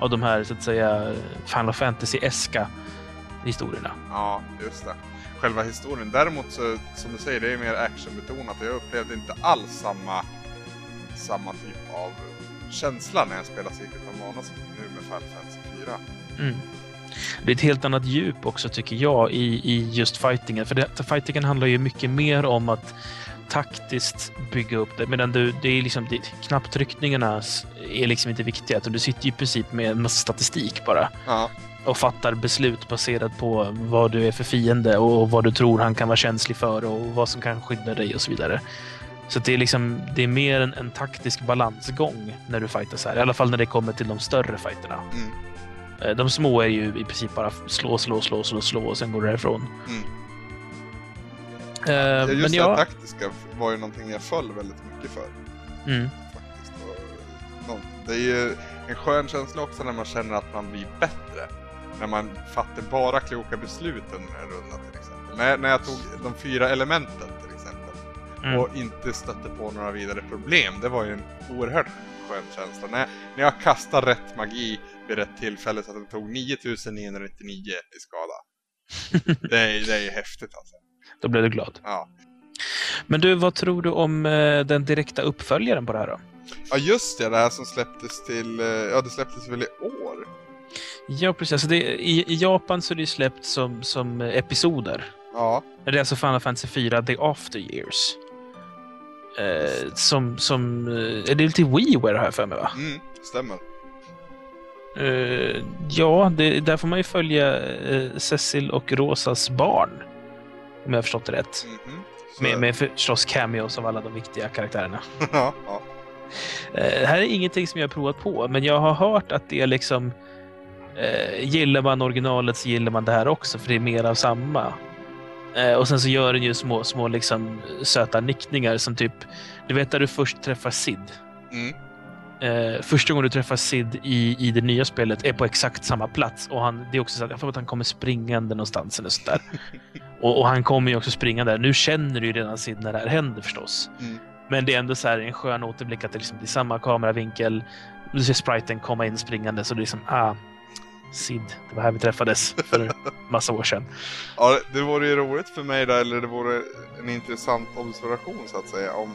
av de här, så att säga, Final Fantasy-eska historierna. Ja, just det. Själva historien. Däremot så, som du säger, det är mer actionbetonat. Jag upplevde inte alls samma, samma typ av känsla när jag spelade Secret of Mana som nu med Final Fantasy 4. Mm. Det är ett helt annat djup också tycker jag i, i just fightingen. För det, fightingen handlar ju mycket mer om att taktiskt bygga upp det. Medan du, det är liksom, det, knapptryckningarna är liksom inte viktiga. Utan du sitter ju i princip med en massa statistik bara. Ja, Och fattar beslut baserat på vad du är för fiende och vad du tror han kan vara känslig för och vad som kan skydda dig och så vidare. Så det är liksom, det är mer en, en taktisk balansgång när du fightas här. I alla fall när det kommer till de större fighterna. Mm. Eh, De små är ju i princip bara slå, slå, slå, slå, slå och sen går du därifrån. Mm. Eh, Ja, men just det här ja, taktiska var ju någonting jag föll väldigt mycket för. mm, faktiskt. Och, Det är ju en skön känsla också när man känner att man blir bättre. När man fattar bara kloka beslut under en runda till exempel. När, när jag tog de fyra elementen till exempel mm. och inte stötte på några vidare problem. Det var ju en oerhört skön känsla. När, när jag kastade rätt magi vid rätt tillfälle så att den tog 9999 i skada. (laughs) det, är, det är häftigt alltså. Då blev du glad. Ja. Men du, vad tror du om eh, den direkta uppföljaren på det här då? ja, just det. Det här som släpptes till... eh, Ja, det släpptes väl i år? Ja, precis. Alltså det, i, I Japan så är det ju släppt som, som episoder. Ja. Det är alltså Final Fantasy 4 The After Years. Eh, som, som, eh, är det lite WiiWare har jag för mig va? Mm, stämmer. Eh, ja, det, där får man ju följa eh, Cecil och Rosas barn. Om jag har förstått det rätt. Mhm. Så- Med, med förstås cameos av alla de viktiga karaktärerna. (laughs) ja, ja. Eh, här är ingenting som jag har provat på, men jag har hört att det är liksom... Gillar man originalet så gillar man det här också, för det är mer av samma. Och sen så gör den ju små, små liksom, söta nickningar som typ... Du vet där du först träffar Sid. Mm. Eh, första gången du träffar Sid i, i det nya spelet är på exakt samma plats. Och han, det är också så att jag får att han kommer springande någonstans eller sånt där. (laughs) och, och han kommer ju också springande. Nu känner du ju redan Sid när det här händer förstås. Mm. Men det är ändå så här en skön återblick att det, liksom, är samma kameravinkel. Du ser spriten komma in springande så det är liksom, ah, Sid, det var här vi träffades för (laughs) massa år sedan. ja, det vore ju roligt för mig där, eller det vore en intressant observation så att säga, om,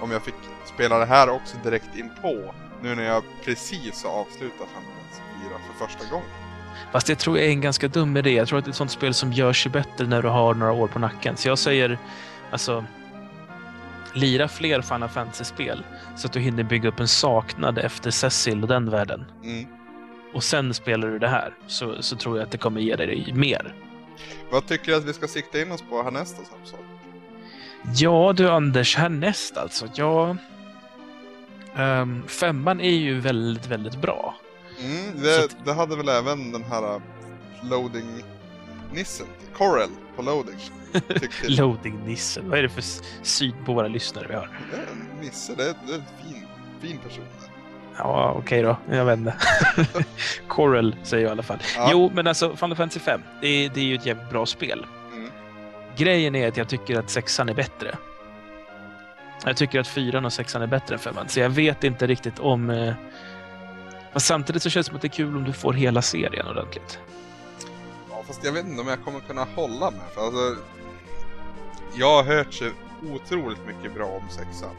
om jag fick spela det här också direkt in på nu när jag precis har avslutat Final Fantasy 4 för första gången. Fast det tror jag är en ganska dum idé. Jag tror att det är ett sånt spel som gör sig bättre när du har några år på nacken. Så jag säger, alltså, lira fler Final Fantasy-spel så att du hinner bygga upp en saknad efter Cecil och den världen. Mm. Och sen spelar du det här, så, så tror jag att det kommer ge dig mer. Vad tycker du att vi ska sikta in oss på härnäst då, Samson? Ja du Anders, härnäst alltså. Ja, Ehm, femman är ju väldigt, väldigt bra. Mm, det, att- det hade väl även den här uh, loading-nissen, Corel på loading. (laughs) Loading-nissen. Vad är det för syn på våra lyssnare vi har? Det är en nisse, det är, det är en fin, fin person. Ja, okej då. Jag vet inte. (laughs) Coral säger jag i alla fall. Ja. Jo, men alltså Final Fantasy 5, det, är- det är ju ett jävligt bra spel. Grejen är att jag tycker att sexan är bättre. Jag tycker att fyran och sexan är bättre än femman, så jag vet inte riktigt om... Eh... Men samtidigt så känns det som att det är kul om du får hela serien ordentligt. Ja, fast jag vet inte om jag kommer kunna hålla mig. För alltså, jag har hört så otroligt mycket bra om sexan.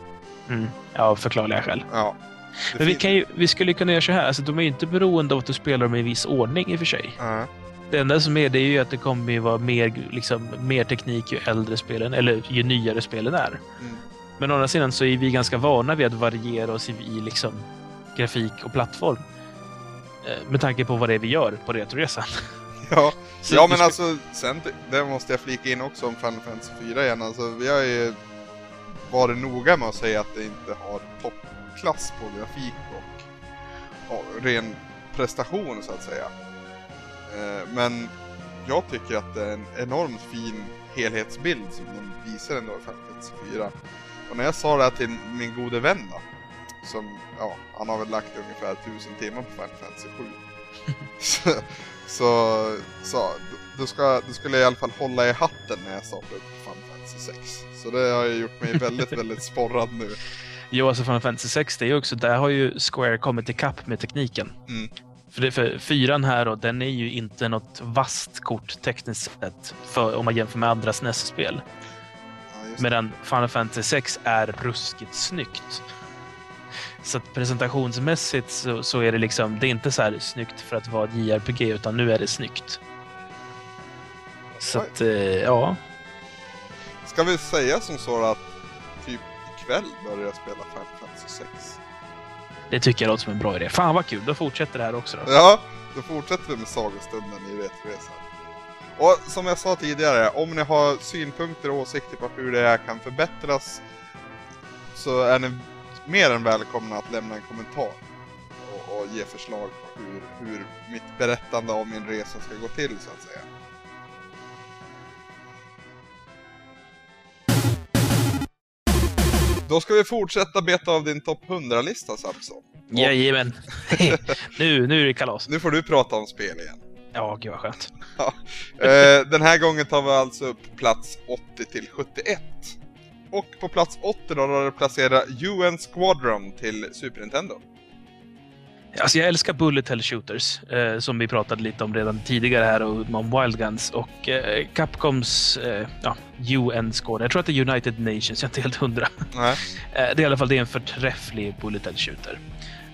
Mm. Ja, av förklarliga skäl. Ja. Men vi, kan ju, vi skulle kunna göra så här, alltså, de är ju inte beroende av att du spelar dem i viss ordning i och för sig. Ja. Det enda som är det är ju att det kommer ju vara mer, liksom, mer teknik ju äldre spelen, eller ju nyare spelen är. Mm. Men å andra sidan så är vi ganska vana vid att variera oss i, i liksom, grafik och plattform. Eh, Med tanke på vad det är vi gör på Retroresan. (laughs) Ja, ja men alltså, sen, det måste jag flika in också om Final Fantasy 4 igen. Alltså, vi har ju varit noga med att säga att det inte har toppklass på grafik och, och ren prestation så att säga. Eh, men jag tycker att det är en enormt fin helhetsbild som de visar ändå i Final Fantasy 4. Och när jag sa det här till min gode vän då, som, ja, han har väl lagt ungefär 1000 timmar på Final Fantasy 7. (laughs) så, så, så då, ska, då skulle i alla fall hålla i hatten när jag startar upp Final Fantasy 6. Så det har ju gjort mig väldigt, väldigt sporrad nu. Jo, alltså Final Fantasy 6, det är ju också, där har ju Square kommit ikapp med tekniken. Mm. För, det, för fyran här då, den är ju inte något vasst kort tekniskt sett för, om man jämför med andra SNES-spel. Ja. Medan Final Fantasy 6 är ruskigt snyggt. Så att presentationsmässigt så, så är det liksom, det är inte så här snyggt för att vara ett JRPG, utan nu är det snyggt. Så att, eh, ja. Ska vi säga som så att typ ikväll börjar jag spela Final Fantasy 6? Det tycker jag låter som en bra idé. Fan vad kul, då fortsätter det här också då. Ja, då fortsätter vi med sagostunden i Retroresan. Och som jag sa tidigare, om ni har synpunkter och åsikter på hur det här kan förbättras så är ni mer än välkomna att lämna en kommentar och, och ge förslag på hur, hur mitt berättande om min resa ska gå till så att säga. Då ska vi fortsätta beta av din topp 100-lista Samson. Jajamän. (laughs) nu, nu är det kalas. Nu får du prata om spel igen. Ja, gud vad skönt. Eh, den här gången tar vi alltså upp plats 80 till 71. Och på plats 80 då har du placerat UN Squadron till Super Nintendo. Alltså jag älskar bullet hell shooters, eh, som vi pratade lite om redan tidigare här, och om Wild Guns. Och eh, Capcoms eh, ja, UN Squad, jag tror att det är United Nations, jag är inte helt hundra. (laughs) Eh, det är i alla fall det är en förträfflig bullet hell shooter.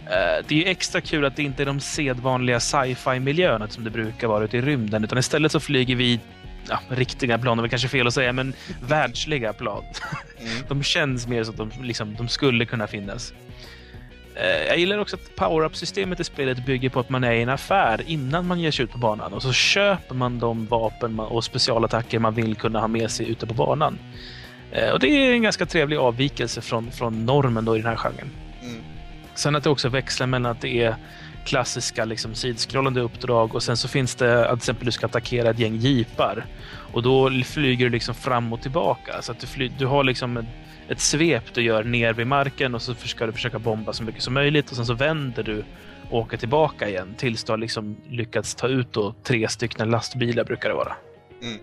Eh, det är ju extra kul att det inte är de sedvanliga sci-fi miljöerna som det brukar vara ute i rymden, utan istället så flyger vi Ja, riktiga plan, det är kanske fel att säga, men världsliga plan. Mm. (laughs) De känns mer som att de, liksom, de skulle kunna finnas. Eh, Jag gillar också att power-up-systemet i spelet bygger på att man är i en affär innan man ger sig ut på banan och så köper man de vapen och specialattacker man vill kunna ha med sig ute på banan. Eh, Och det är en ganska trevlig avvikelse från, från normen då i den här genren. Mm. Sen att det också växlar mellan att det är klassiska liksom, sidskrollande uppdrag och sen så finns det att till exempel du ska attackera ett gäng jeepar. Och då flyger du liksom fram och tillbaka. Så att du, fly, du har liksom ett, svep du gör ner vid marken och så ska du försöka bomba så mycket som möjligt och sen så vänder du och åker tillbaka igen tills du har liksom lyckats ta ut då tre stycken lastbilar brukar det vara. Mm.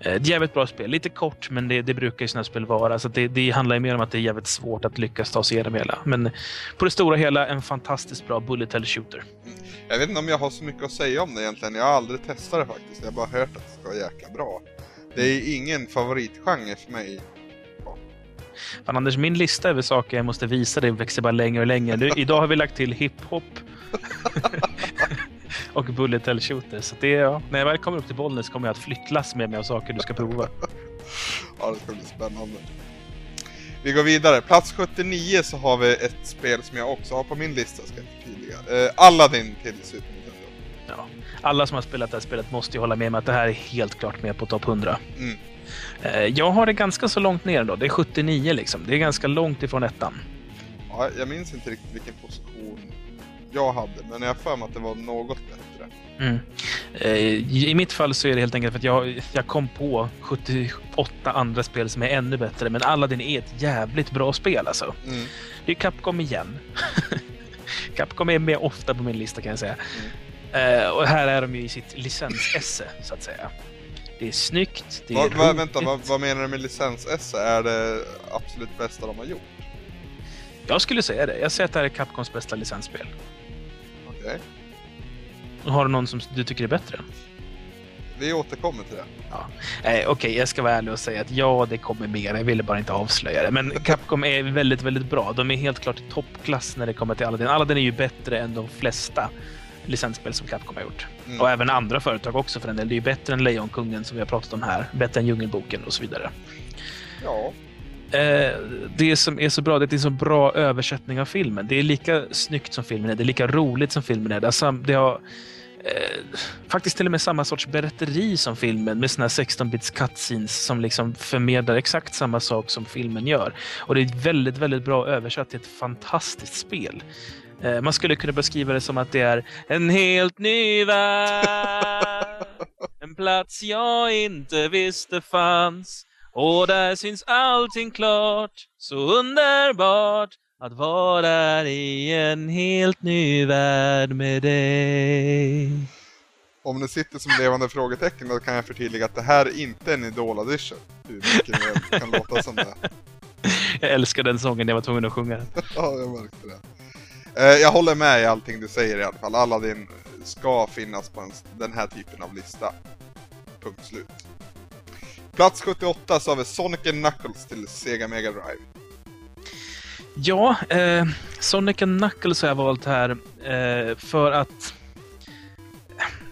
Eh, Ett jävligt bra spel. Lite kort, men det, det brukar ju sådana spel vara. Så det, det handlar ju mer om att det är jävligt svårt att lyckas ta sig igenom hela. Men på det stora hela en fantastiskt bra bullet hell shooter. Jag vet inte om jag har så mycket att säga om det egentligen. Jag har aldrig testat det faktiskt. Jag har bara hört att det ska vara jäkla bra. Det är ingen favoritgenre för mig. Fan Anders, min lista över saker jag måste visa dig växer bara längre och längre. Nu, idag har vi lagt till hiphop. (laughs) och bullet hell shooter. Så det ja. När jag väl kommer upp till Bollnäs kommer jag att flyttlass med mig av saker du ska prova. Ja, det ska bli spännande. Vi går vidare. Plats 79 så har vi ett spel som jag också har på min lista, ska jag förtydliga. Eh, Aladdin till Super Nintendo. Ja. Alla som har spelat det här spelet måste ju hålla med mig att det här är helt klart med på topp 100. Mm. Eh, Jag har det ganska så långt ner då. Det är 79 liksom. Det är ganska långt ifrån ettan. Ja, jag minns inte riktigt vilken position jag hade, men jag har för mig att det var något bättre. Mm. Eh, I mitt fall så är det helt enkelt för att jag, jag kom på 78 andra spel som är ännu bättre. Men Aladdin är ett jävligt bra spel alltså. Mm. Det är Capcom igen. (laughs) Capcom är med ofta på min lista kan jag säga. Eh, och här är de ju i sitt licens-esse, så att säga. Det är snyggt, det är Va, va, roligt. vänta, vad, vad menar du med licens-S? Är det absolut bästa de har gjort? Jag skulle säga det. Jag säger att det här är Capcoms bästa licensspel. Okej. Och Har du någon som du tycker är bättre? Vi återkommer till det. Eh, Okej, jag ska vara ärlig och säga att ja, det kommer mer. Jag ville bara inte avslöja det. Men (laughs) Capcom är väldigt, väldigt bra. De är helt klart i toppklass när det kommer till Aladdin. Aladdin är ju bättre än de flesta licensspel som Capcom har gjort. Mm. Och även andra företag också för den del. Det är ju bättre än Lejonkungen som vi har pratat om här. Bättre än Djungelboken och så vidare. Ja. Eh, det som är så bra det är är så bra översättning av filmen. Det är lika snyggt som filmen är. Det är lika roligt som filmen är. Det har, det har eh, faktiskt till och med samma sorts berätteri som filmen med såna här 16-bits cutscenes som liksom förmedlar exakt samma sak som filmen gör. Och det är väldigt, väldigt bra översatt till ett fantastiskt spel. Eh, man skulle kunna beskriva det som att det är en helt ny värld. En plats jag inte visste fanns. Och där syns allting klart. Så underbart att vara där i en helt ny värld med dig. Om det sitter som levande frågetecken då kan jag förtydliga att det här är inte en Idol Audition. Hur mycket det kan låta som det. (laughs) Jag älskar den sången, jag var tvungen att sjunga den. Ja, jag märkte det. Eh, Jag håller med i allting du säger i alla fall. Aladdin ska finnas på en, den här typen av lista. Punkt slut. Plats 78 så har vi Sonic Knuckles till Sega Mega Drive. Ja, eh, Sonic Knuckles har jag valt här eh, för att...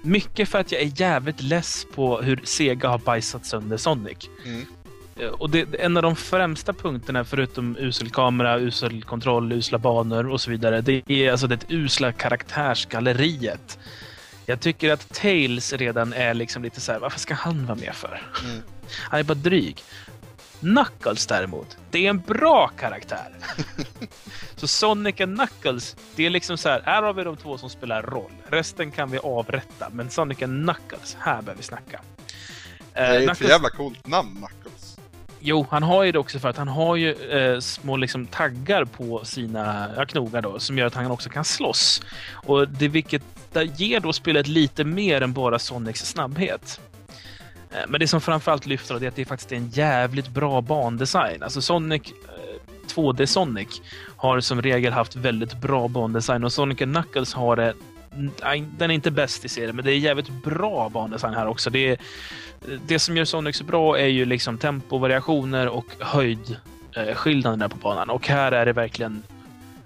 Mycket för att jag är jävligt less på hur Sega har bajsat sönder Sonic. Mm. Eh, Och det, en av de främsta punkterna, förutom usel kamera, usel kontroll, usla banor och så vidare, det är alltså det usla karaktärsgalleriet. Jag tycker att Tails redan är liksom lite så här, varför ska han vara med för? Mm. (laughs) Han är bara dryg. Knuckles däremot, det är en bra karaktär. (laughs) så Sonic och Knuckles, det är liksom så här, här har vi de två som spelar roll. Resten kan vi avrätta, men Sonic och Knuckles, här behöver vi snacka. Det är Eh, ett för jävla coolt namn, Knuckles. Jo, han har ju det också för att han har ju eh, små liksom, taggar på sina ja, knogar då, som gör att han också kan slåss. Och det vilket det ger då spelet lite mer än bara Sonics snabbhet. Eh, men det som framförallt lyfter det är att det faktiskt är en jävligt bra bandesign. Alltså Sonic, eh, 2D Sonic, har som regel haft väldigt bra bandesign och Sonic Knuckles har det den är inte bäst i serien, men det är jävligt bra bandesign här också. Det, är, det som gör Sonic så bra är ju liksom tempovariationer och höjdskillnaderna eh, på banan. Och här är det verkligen...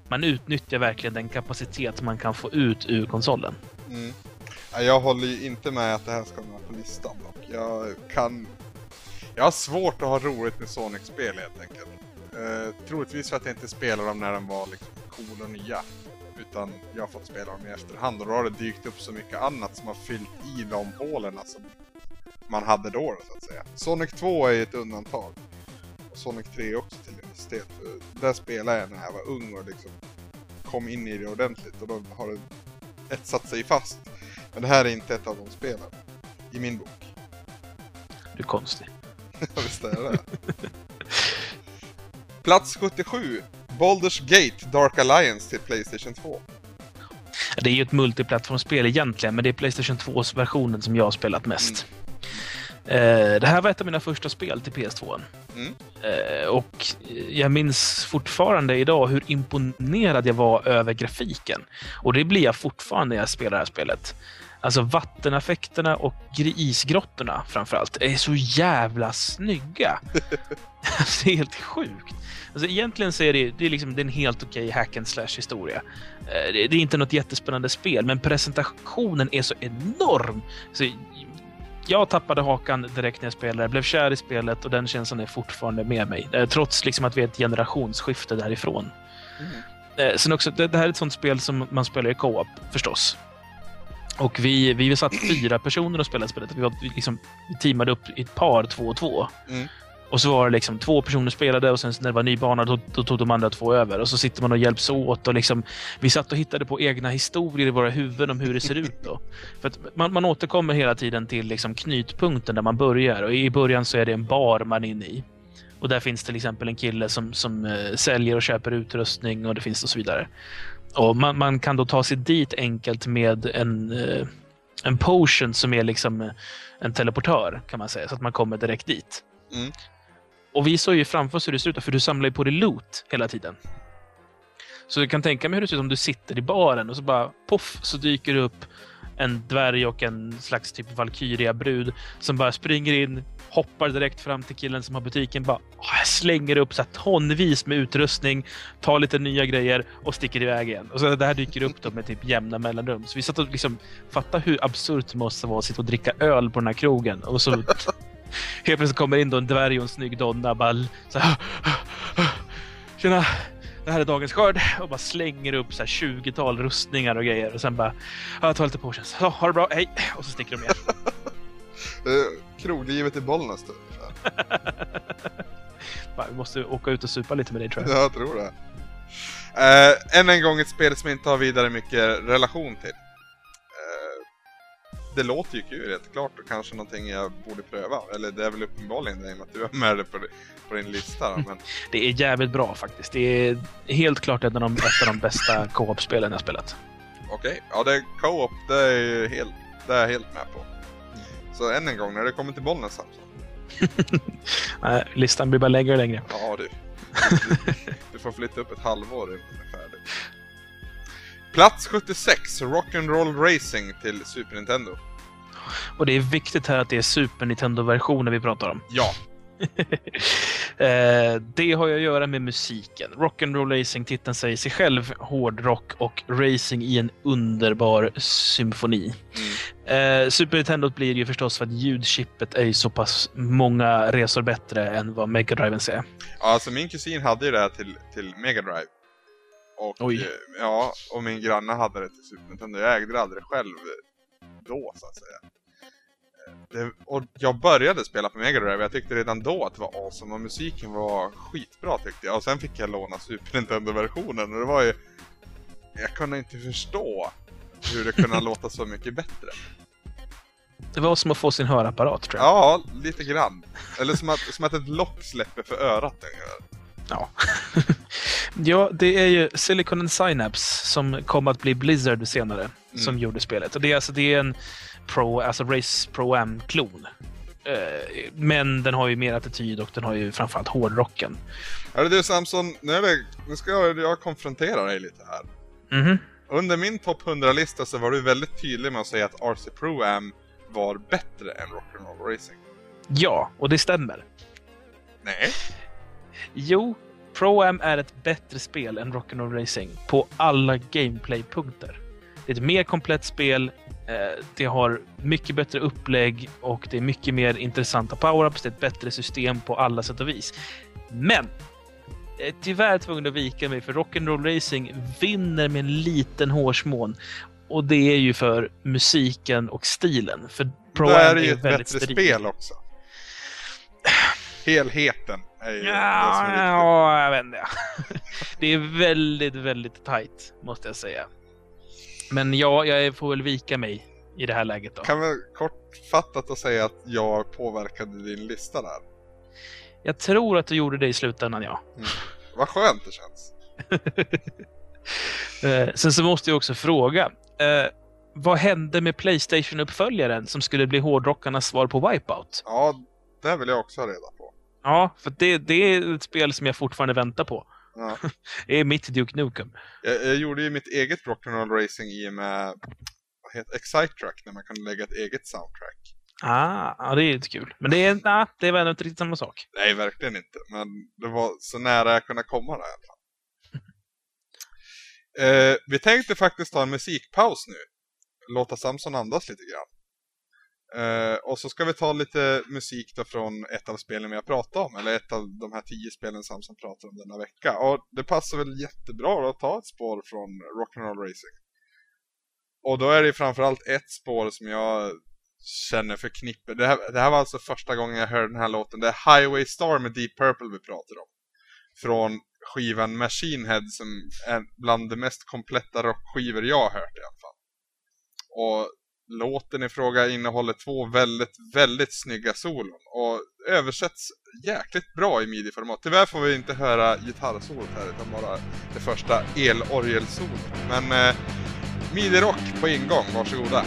Man utnyttjar verkligen den kapacitet man kan få ut ur konsolen. Mm. Jag håller ju inte med att det här ska vara på listan dock. Jag kan... Jag har svårt att ha roligt med Sonic-spel helt enkelt. Eh, troligtvis för att jag inte spelade dem när de var liksom coola och nya. Utan jag har fått spela dem i efterhand och då har det dykt upp så mycket annat som har fyllt i de hålen som man hade då så att säga. Sonic 2 är ett undantag. Sonic 3 också till en viss del. Där spelade jag när jag var ung och liksom kom in i det ordentligt och då har det etsat sig fast. Men det här är inte ett av de spelen. I min bok. Du är konstig. (laughs) Ja, Visst är det Plats 77. Baldur's Gate Dark Alliance till Playstation 2. Det är ju ett multiplattformsspel egentligen, men det är Playstation 2-versionen som jag har spelat mest. Eh, det här var ett av mina första spel till PS2. Mm. Eh, och jag minns fortfarande idag hur imponerad jag var över grafiken. Och det blir jag fortfarande när jag spelar det här spelet. Alltså vatteneffekterna och isgrottorna framförallt är så jävla snygga. Alltså, (laughs) det är helt sjukt. Alltså, egentligen så är det, det är liksom, det är en helt okej hack and slash historia. Eh, det är inte något jättespännande spel, men presentationen är så enorm. Så jag tappade hakan direkt när jag spelade, blev kär i spelet och den känslan är fortfarande med mig. Eh, Trots liksom att vi är ett generationsskifte därifrån. Eh, Sen också, det, det här är ett sånt spel som man spelar i co-op, förstås. Och vi, vi satt (clears throat) fyra personer och spelade spelet. Vi, var, vi liksom, vi teamade upp i ett par, två och två. Mm. Och så var det liksom två personer spelade och sen när det var ny bana då, då tog de andra två över. Och så sitter man och hjälps åt. Och liksom, vi satt och hittade på egna historier i våra huvuden om hur det ser ut. Då. För att man, man återkommer hela tiden till liksom knytpunkten där man börjar. Och I början så är det en bar man är inne i. Och där finns till exempel en kille som, som eh, säljer och köper utrustning och det finns och så vidare. Och man, man kan då ta sig dit enkelt med en, eh, en potion som är liksom eh, en teleportör kan man säga, så att man kommer direkt dit. Mm. Och vi såg ju framför oss hur det ser ut, för du samlar ju på dig loot hela tiden. Så du kan tänka mig hur det ser ut om du sitter i baren och så bara poff så dyker det upp en dvärg och en slags typ Valkyria-brud som bara springer in, hoppar direkt fram till killen som har butiken, bara ah, slänger upp så tonvis med utrustning, tar lite nya grejer och sticker iväg igen. Och så det här dyker upp då med typ jämna mellanrum. Så vi satt och liksom, fatta hur absurt det måste vara att sitta och dricka öl på den här krogen. Och så (laughs) helt plötsligt kommer in då en dvärg och en snygg donna bara så här, Tjena! Det här är dagens skörd och bara slänger upp så här 20-tal rustningar och grejer och sen bara ja, ta lite potions. Så, ha det bra, hej! Och så sticker de igen. (laughs) Kroglivet i Bollnäs då, (laughs) vi måste åka ut och supa lite med dig tror jag. Jag tror det. Eh, än en gång ett spel som jag inte har vidare mycket relation till. Det låter ju kul helt klart och kanske någonting jag borde pröva. Eller det är väl uppenbarligen det i och med att du har med det på, på din lista. Men (laughs) Det är jävligt bra faktiskt. Det är helt klart ett av de, ett av de bästa co-op-spelen jag spelat. okej, ja det är co-op, det är helt, det är jag helt med på. Så än en gång, när det kommer till Bollnäs Samson. (laughs) Nej, listan blir bara längre och längre. Ja du. Du, (laughs) du får flytta upp ett halvår innan det är färdigt. Plats 76, Rock'n'Roll Racing till Super Nintendo. Och det är viktigt här att det är Super Nintendo-versioner vi pratar om. Ja, (laughs) Eh, det har ju att göra med musiken. Rock'n'Roll Racing, titeln säger sig själv, hårdrock och racing i en underbar symfoni. Mm. Eh, Super Nintendo blir ju förstås för att ljudchippet är ju så pass många resor bättre än vad Mega Driven är. Ja, alltså min kusin hade ju det här till, till Mega Drive. Och, Oj. eh, ja, och min granne hade det till Super Nintendo. Jag ägde det aldrig själv då, så att säga. Eh, Det, och jag började spela på Mega Drive. Jag tyckte redan då att det var awesome och musiken var skitbra tyckte jag. Och sen fick jag låna Super Nintendo-versionen och det var ju... Jag kunde inte förstå hur det kunde (laughs) låta så mycket bättre. Det var som att få sin hörapparat tror jag. Ja, lite grann. Eller som att, som att ett lock släpper för örat. ungefär. Ja. (laughs) ja, det är ju Silicon and Synapse som kom att bli Blizzard senare som gjorde spelet. Och det är alltså det är en Pro, alltså Race Pro-Am-klon. Eh, men den har ju mer attityd och den har ju framförallt hårdrocken. Hörru du Samson, nu, är det, nu ska jag, jag konfrontera dig lite här. Mhm. Under min topp 100-lista så var du väldigt tydlig med att säga att RC Pro Am var bättre än Rock'n'Roll Racing. Ja, och det stämmer. Nej. Jo, Pro-Am är ett bättre spel än Rock'n'Roll Racing på alla gameplay-punkter. Det är ett mer komplett spel, eh, det har mycket bättre upplägg och det är mycket mer intressanta power-ups, det är ett bättre system på alla sätt och vis. Men! Jag är tyvärr tvungen att vika mig för Rock'n'Roll Racing vinner med en liten hårsmån. Och det är ju för musiken och stilen. För Det Pro-Am är ju ett väldigt bättre steril. spel också. Helheten är ju Ja, ja, jag vet inte. (laughs) Det är väldigt, väldigt tight, måste jag säga. Men ja, jag får väl vika mig i det här läget då. Kan väl kortfattat att säga att jag påverkade din lista där. Jag tror att du gjorde det i slutändan, ja. Vad skönt det känns. (laughs) Eh, sen så måste jag också fråga. Eh, vad hände med Playstation-uppföljaren som skulle bli hårdrockarnas svar på Wipeout? Ja, det vill jag också ha reda på. Ja, för det, det är ett spel som jag fortfarande väntar på. Ja. (laughs) Det är mitt Duke Nukem. Jag, jag gjorde ju mitt eget Rock'n'Roll Racing i och med vad heter Excite Track, när man kan lägga ett eget soundtrack. Ah, ja, det är lite kul. Men det är, (laughs) nah, det var inte riktigt samma sak. Nej, verkligen inte. Men det var så nära jag kunde komma där i alla fall. (laughs) Eh, vi tänkte faktiskt ta en musikpaus nu. Låta Samson andas lite grann. Uh, och så ska vi ta lite musik då från ett av spelen vi har pratat om. Eller ett av de här tio spelen Samson pratar om denna vecka. Och det passar väl jättebra att ta ett spår från Rock'n'Roll Racing. Och då är det framförallt ett spår som jag känner förknippar. Det här, det här var alltså första gången jag hörde den här låten. Det är Highway Star med Deep Purple vi pratar om. Från skivan Machine Head som är bland de mest kompletta rockskivor jag har hört i alla fall. Och låten i fråga innehåller två väldigt, väldigt snygga solon och översätts jäkligt bra i midi-format. Tyvärr får vi inte höra gitarrsolot här utan bara det första elorgelsolot. Men eh, midi-rock på ingång, varsågoda.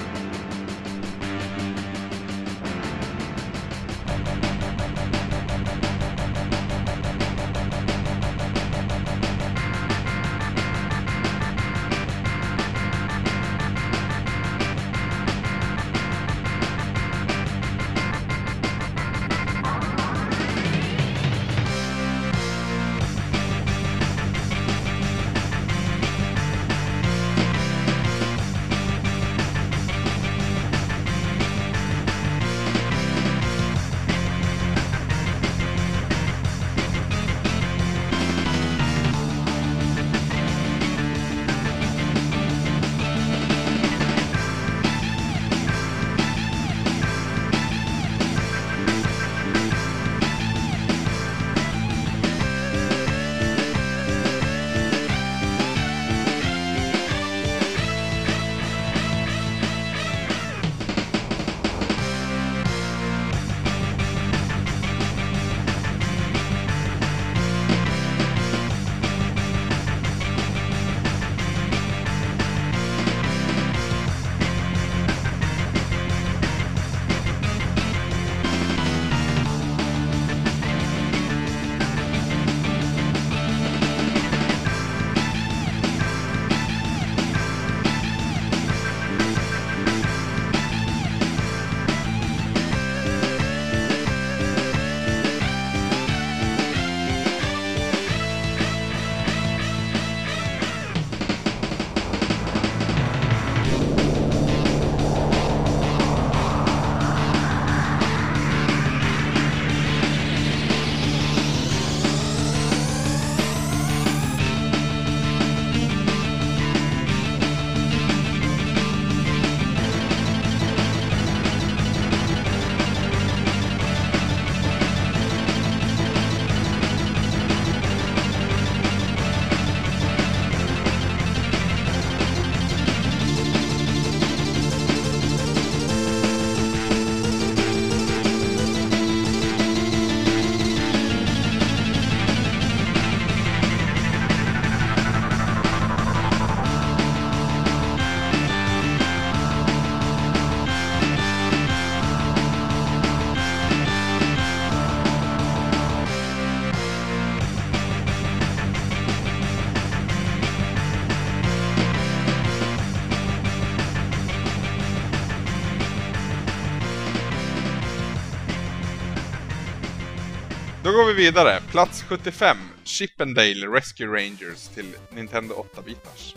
Går vi vidare. Plats 75. Chippendale Rescue Rangers till Nintendo 8-bitars.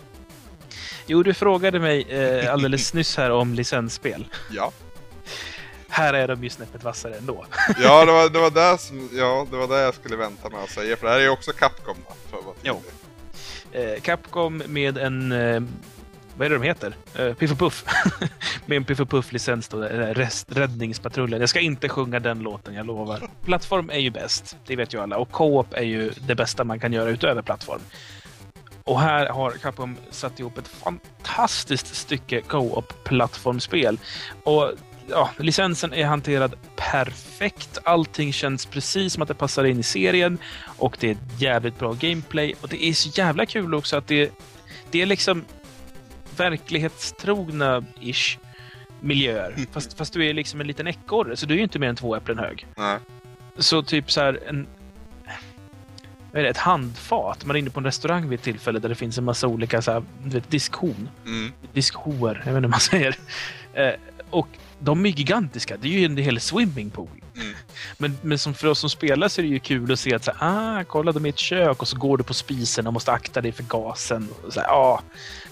Jo, du frågade mig eh, alldeles (laughs) nyss här om licensspel. Ja. Här är de ju snäppet vassare ändå. (laughs) Ja, det var, det var där som, ja, det var där jag skulle vänta med att säga, för det här är ju också Capcom för att vara Jo. Eh, Capcom med en... Eh, vad är det de heter? Uh, Piff och Puff. (laughs) med en Piff och Puff-licens då. Rest, Räddningspatrullen. Jag ska inte sjunga den låten, jag lovar. Plattform är ju bäst, det vet ju alla. Och co-op är ju det bästa man kan göra utöver plattform. Och här har Capcom satt ihop ett fantastiskt stycke co-op-plattformspel. Och ja, licensen är hanterad perfekt. Allting känns precis som att det passar in i serien. Och det är ett jävligt bra gameplay. Och det är så jävla kul också att det, det är liksom verklighetstrogna-ish miljöer. Fast, fast du är liksom en liten ekorre, så du är ju inte mer än två äpplen hög. Nej. Så typ så här en... Vad är det? Ett handfat. Man är inne på en restaurang vid ett tillfälle där det finns en massa olika så här, du vet, diskhon. Mm. Diskhoer, jag vet inte hur man säger. Eh, och de är gigantiska. Det är ju en hel swimmingpool. Mm. Men, men som för oss som spelar så är det ju kul att se att så här, ah, kolla de är i ett kök och så går du på spisen och måste akta dig för gasen. Och så här, ah,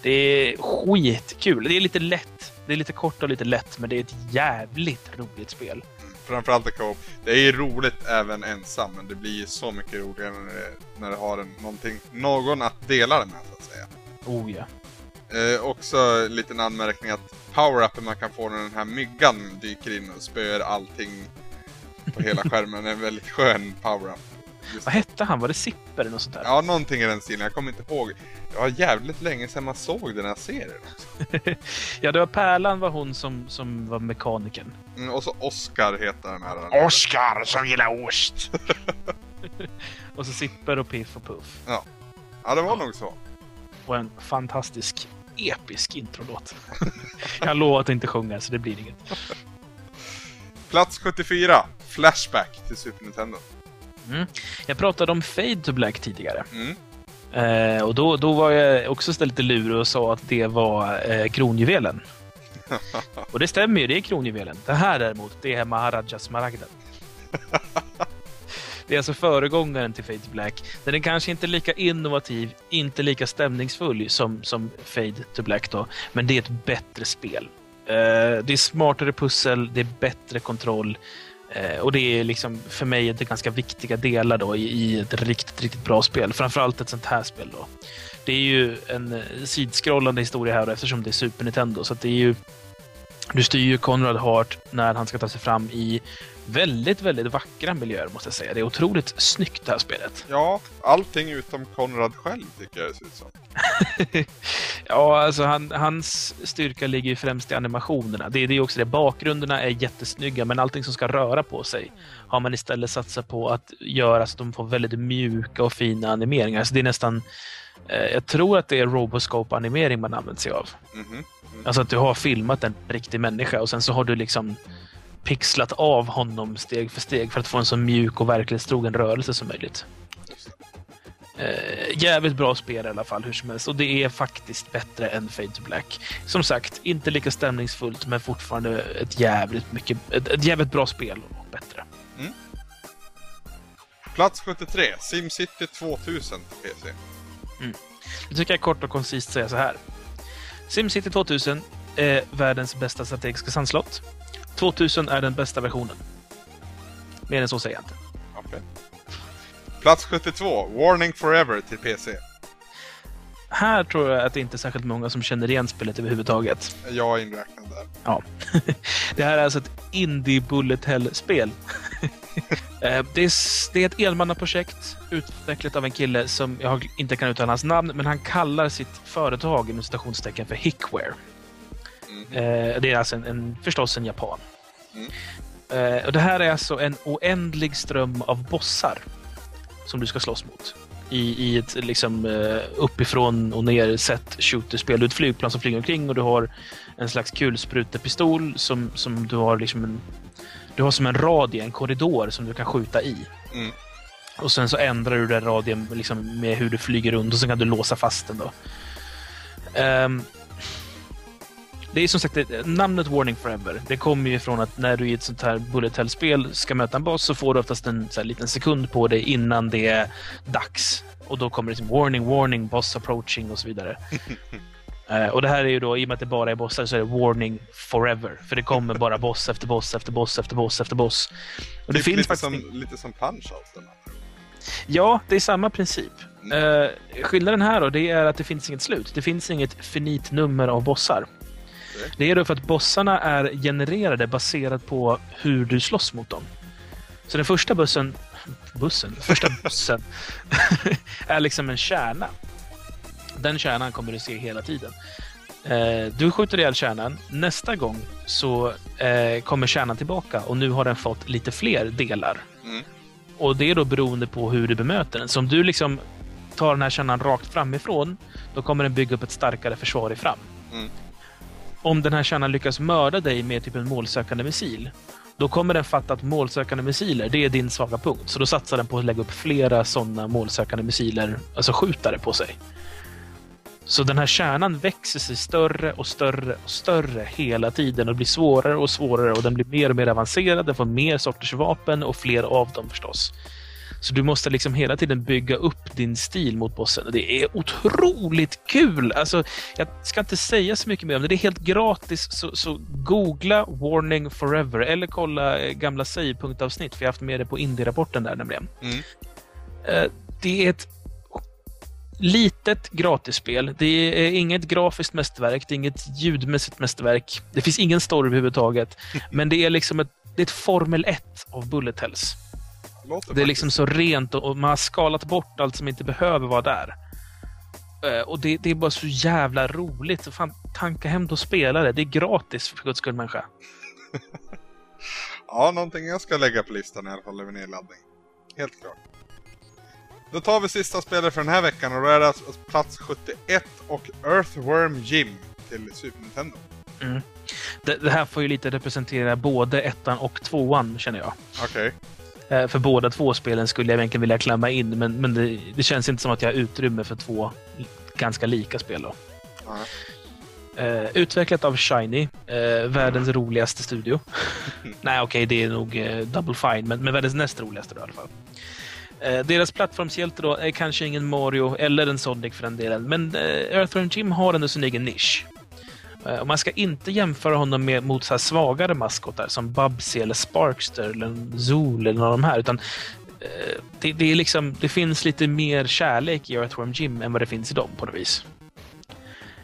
det är skitkul. Det är lite lätt. Det är lite kort och lite lätt, men det är ett jävligt roligt spel. Framförallt i co-op. Det är ju roligt även ensam, men det blir ju så mycket roligare när det, när det har en, någonting, någon att dela det med, så att säga. Oh ja. Eh, också en liten anmärkning att power-upen man kan få när den här myggan dyker in och spöar allting på hela skärmen är en väldigt skön power-up. Just Vad hette han? Var det Zipper eller något sånt där? Ja, någonting i den stilen. Jag kommer inte ihåg. Det var jävligt länge sedan man såg den här serien. (laughs) Ja, det var Pärlan var hon som, som var mekanikern. Mm, och så Oscar heter den här. Oscar som gillar ost! (laughs) och så Zipper och Piff och Puff. Ja, det var nog så. Och en fantastisk, episk introlåt. (laughs) Jag lovar att inte sjunga, så det blir inget. Plats 74. Flashback till Super Nintendo. Jag pratade om Fade to Black tidigare. Mm. Eh, och då, då var jag också lite lurig och sa att det var eh, kronjuvelen. (laughs) och det stämmer ju, det är kronjuvelen. Det här däremot, det är Maharaja Smaragden. (laughs) Det är alltså föregångaren till Fade to Black. Den är kanske inte lika innovativ, inte lika stämningsfull som, som Fade to Black då, men det är ett bättre spel. Eh, det är smartare pussel, det är bättre kontroll Eh, och det är liksom för mig det ganska viktiga delar då i, i ett riktigt, riktigt bra spel. Framförallt ett sånt här spel då. Det är ju en eh, sidskrollande historia här eftersom det är Super Nintendo, så att det är ju du styr ju Conrad Hart när han ska ta sig fram i väldigt, väldigt vackra miljöer måste jag säga. Det är otroligt snyggt det här spelet. Ja, allting utom Konrad själv tycker jag det ser ut som. (laughs) Ja, alltså han, hans styrka ligger ju främst i animationerna. Det, det är också det. Bakgrunderna är jättesnygga, men allting som ska röra på sig har man istället satsat på att göra så att de får väldigt mjuka och fina animeringar. Så det är nästan... Eh, jag tror att det är Roboscope-animering man använder sig av. Mhm. Alltså att du har filmat en riktig människa och sen så har du liksom pixlat av honom steg för steg för att få en så mjuk och verklighetstrogen rörelse som möjligt. Eh, jävligt bra spel i alla fall, hur som helst. Och det är faktiskt bättre än Fade to Black. Som sagt, inte lika stämningsfullt, men fortfarande ett jävligt, mycket, ett, ett jävligt bra spel och bättre. Plats 73. SimCity 2000 till PC. Nu tycker jag kort och koncist säga så här. SimCity 2000 är världens bästa strategiska sandslott. 2000 är den bästa versionen. Mer än så säger jag inte. Okej. Plats 72. Warning Forever till PC. Här tror jag att det inte är särskilt många som känner igen spelet överhuvudtaget. Jag är inräknad där. Ja. (laughs) det här är alltså ett Indie Bullet Hell-spel. (laughs) Eh, det, är, s- det är ett enmannaprojekt utvecklat av en kille som jag inte kan uttala hans namn, men han kallar sitt företag inom citationstecken för Hickware. Eh, det är alltså en, en, förstås en japan. Mm. Eh, och det här är alltså en oändlig ström av bossar som du ska slåss mot. I, i ett liksom, eh, uppifrån och ner sett shooterspel. Du har ett flygplan som flyger omkring och du har en slags kulsprutepistol som, som du har liksom en du har som en radie, en korridor som du kan skjuta i. Mm. Och sen så ändrar du den radien liksom med hur du flyger runt och sen kan du låsa fast den då. Ehm, det är som sagt, det- namnet Warning Forever, det kommer ju från att när du i ett sånt här bullet hell-spel ska möta en boss så får du oftast en så här, liten sekund på dig innan det är dags. Och då kommer det som warning, warning, boss approaching och så vidare. (laughs) Eh, och det här är ju då, i och med att det bara är bossar, så är det warning forever. För det kommer bara boss efter boss efter boss efter boss efter boss. Och det Typ finns lite, faktiskt... som, lite som Punch-Out. Ja, det är samma princip. Eh, skillnaden här då, det är att det finns inget slut. Det finns inget finit nummer av bossar. Det är då för att bossarna är genererade baserat på hur du slåss mot dem. Så den första bussen, bussen, första (laughs) bussen (laughs) är liksom en kärna. Den kärnan kommer du se hela tiden. Eh, du skjuter ihjäl kärnan. Nästa gång så eh, kommer kärnan tillbaka och nu har den fått lite fler delar. Mm. Och det är då beroende på hur du bemöter den. Så om du liksom tar den här kärnan rakt framifrån, då kommer den bygga upp ett starkare försvar i fram. Mm. Om den här kärnan lyckas mörda dig med typ en målsökande missil, då kommer den fatta att målsökande missiler, det är din svaga punkt. Så då satsar den på att lägga upp flera sådana målsökande missiler, alltså skjutare på sig. Så den här kärnan växer sig större och större och större hela tiden och blir svårare och svårare och den blir mer och mer avancerad. Den får mer sorters vapen och fler av dem förstås. Så du måste liksom hela tiden bygga upp din stil mot bossen. Och Det är otroligt kul! Alltså, jag ska inte säga så mycket mer om det. Det är helt gratis, så, så googla Warning Forever eller kolla eh, gamla Save-punktavsnitt, för jag har haft med det på Indie-rapporten där nämligen. Mm. Eh, Det är ett litet gratisspel. Det är inget grafiskt mästerverk, det är inget ljudmässigt mästerverk. Det finns ingen story överhuvudtaget. (laughs) Men det är liksom ett, det är ett Formel 1 av Bullet Hells. Låter Det är liksom så rent och, och man har skalat bort allt som inte behöver vara där. Eh, och det, det är bara så jävla roligt. Fan, tanka hem och spela det. Det är gratis för guds skull människa. (laughs) Ja, någonting jag ska lägga på listan i alla fall över nedladdning. Helt klart. Då tar vi sista spelet för den här veckan och då är det alltså plats 71 och Earthworm Jim till Super Nintendo. Det, det här får ju lite representera både ettan och tvåan, känner jag. Okej. Eh, För båda två spelen skulle jag egentligen vilja klämma in, men, men det, det känns inte som att jag har utrymme för två ganska lika spel. Då. Eh, utvecklat av Shiny, eh, världens roligaste studio. (laughs) Nej, okej, det är nog eh, Double Fine, men, men världens näst roligaste då, i alla fall. Eh, deras plattformshjälte då är kanske ingen Mario eller en Sonic för den delen, men eh, Earthworm Jim har ändå sin egen nisch. Eh, och man ska inte jämföra honom med, mot så här svagare maskotar som Bubsy eller Sparkster eller Zool eller någon av de här, utan eh, det, det, är liksom, det finns lite mer kärlek i Earthworm Jim än vad det finns i dem på något vis.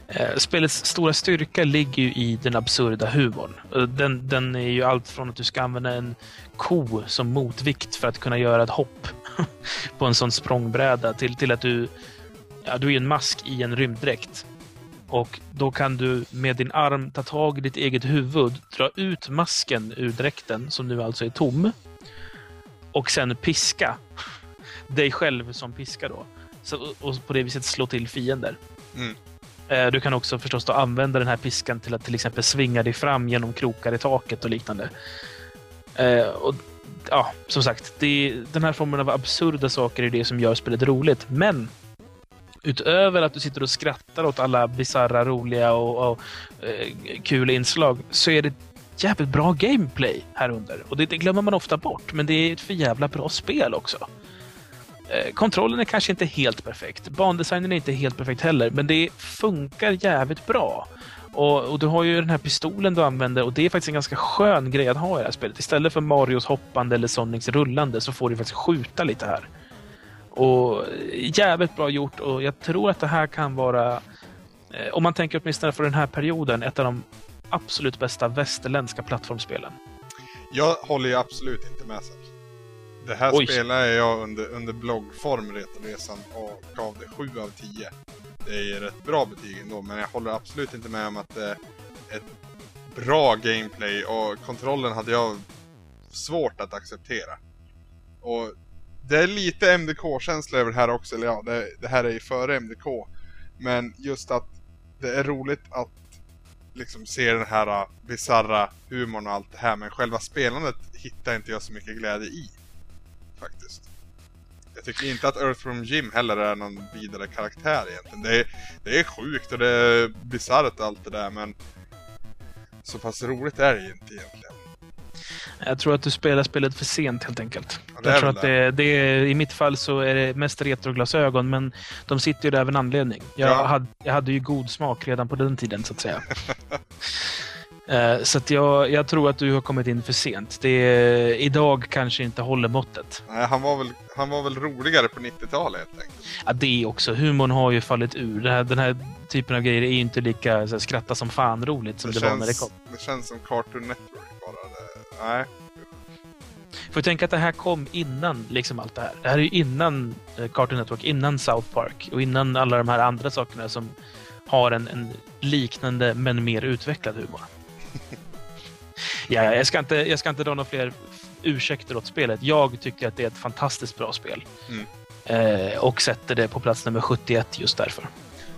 Eh, spelets stora styrka ligger ju i den absurda humorn. Den, den är ju allt från att du ska använda en ko som motvikt för att kunna göra ett hopp (laughs) på en sån språngbräda till, till att du, ja, du är en mask i en rymddräkt. Och då kan du med din arm ta tag i ditt eget huvud, dra ut masken ur dräkten, som nu alltså är tom, och sen piska dig själv som piska då. Så, och på det viset slå till fiender. Mm. Eh, Du kan också förstås då använda den här piskan till att till exempel svinga dig fram genom krokar i taket och liknande. Eh, Och, ja, som sagt, det, den här formen av absurda saker är det som gör spelet roligt. Men utöver att du sitter och skrattar åt alla bizarra, roliga och, och eh, kul inslag så är det jävligt bra gameplay här under. Och det, det glömmer man ofta bort, men det är ett för jävla bra spel också. Eh, Kontrollen är kanske inte helt perfekt. Bandesignen är inte helt perfekt heller, men det funkar jävligt bra. Och, och du har ju den här pistolen du använder och det är faktiskt en ganska skön grej att ha i det här spelet. Istället för Marios hoppande eller Sonics rullande så får du faktiskt skjuta lite här. Och jävligt bra gjort och jag tror att det här kan vara, eh, om man tänker åtminstone för den här perioden, ett av de absolut bästa västerländska plattformsspelen. Jag håller ju absolut inte med sig. Det här Oj. spelar jag under, under bloggform Retoresan och gav det 7 av 10. Det är ju rätt bra betyg ändå, men jag håller absolut inte med om att det är ett bra gameplay och kontrollen hade jag svårt att acceptera. Och det är lite MDK-känsla över det här också, eller ja, det, det här är ju före MDK. Men just att det är roligt att liksom se den här uh, bizarra humorn och allt det här, men själva spelandet hittar inte jag så mycket glädje i. Faktiskt. Jag tycker inte att Earthworm Jim heller är någon vidare karaktär egentligen. Det är, det är sjukt och det är bisarrt och allt det där, men så pass roligt är det ju inte egentligen. Jag tror att du spelar spelet för sent helt enkelt. Ja, det är jag tror att det, det är, I mitt fall så är det mest retroglasögon, men de sitter ju där av en anledning. Jag, Ja. hade, jag hade ju god smak redan på den tiden, så att säga. (laughs) Eh, så jag, jag tror att du har kommit in för sent. Det, idag kanske inte håller måttet. Nej, han var väl, han var väl roligare på 90-talet helt enkelt. Ja, det också. Humorn har ju fallit ur. Det här, den här typen av grejer är ju inte lika här, skratta som fan roligt som det, var när det kom. det känns som Cartoon Network bara. Det, nej. Får tänka att det här kom innan liksom allt det här. Det här är ju innan eh, Cartoon Network, innan South Park och innan alla de här andra sakerna som har en, en liknande men mer utvecklad humor. (laughs) ja, jag, ska inte, jag ska inte dra några fler ursäkter åt spelet. Jag tycker att det är ett fantastiskt bra spel. Mm. Eh, och sätter det på plats nummer 71 just därför.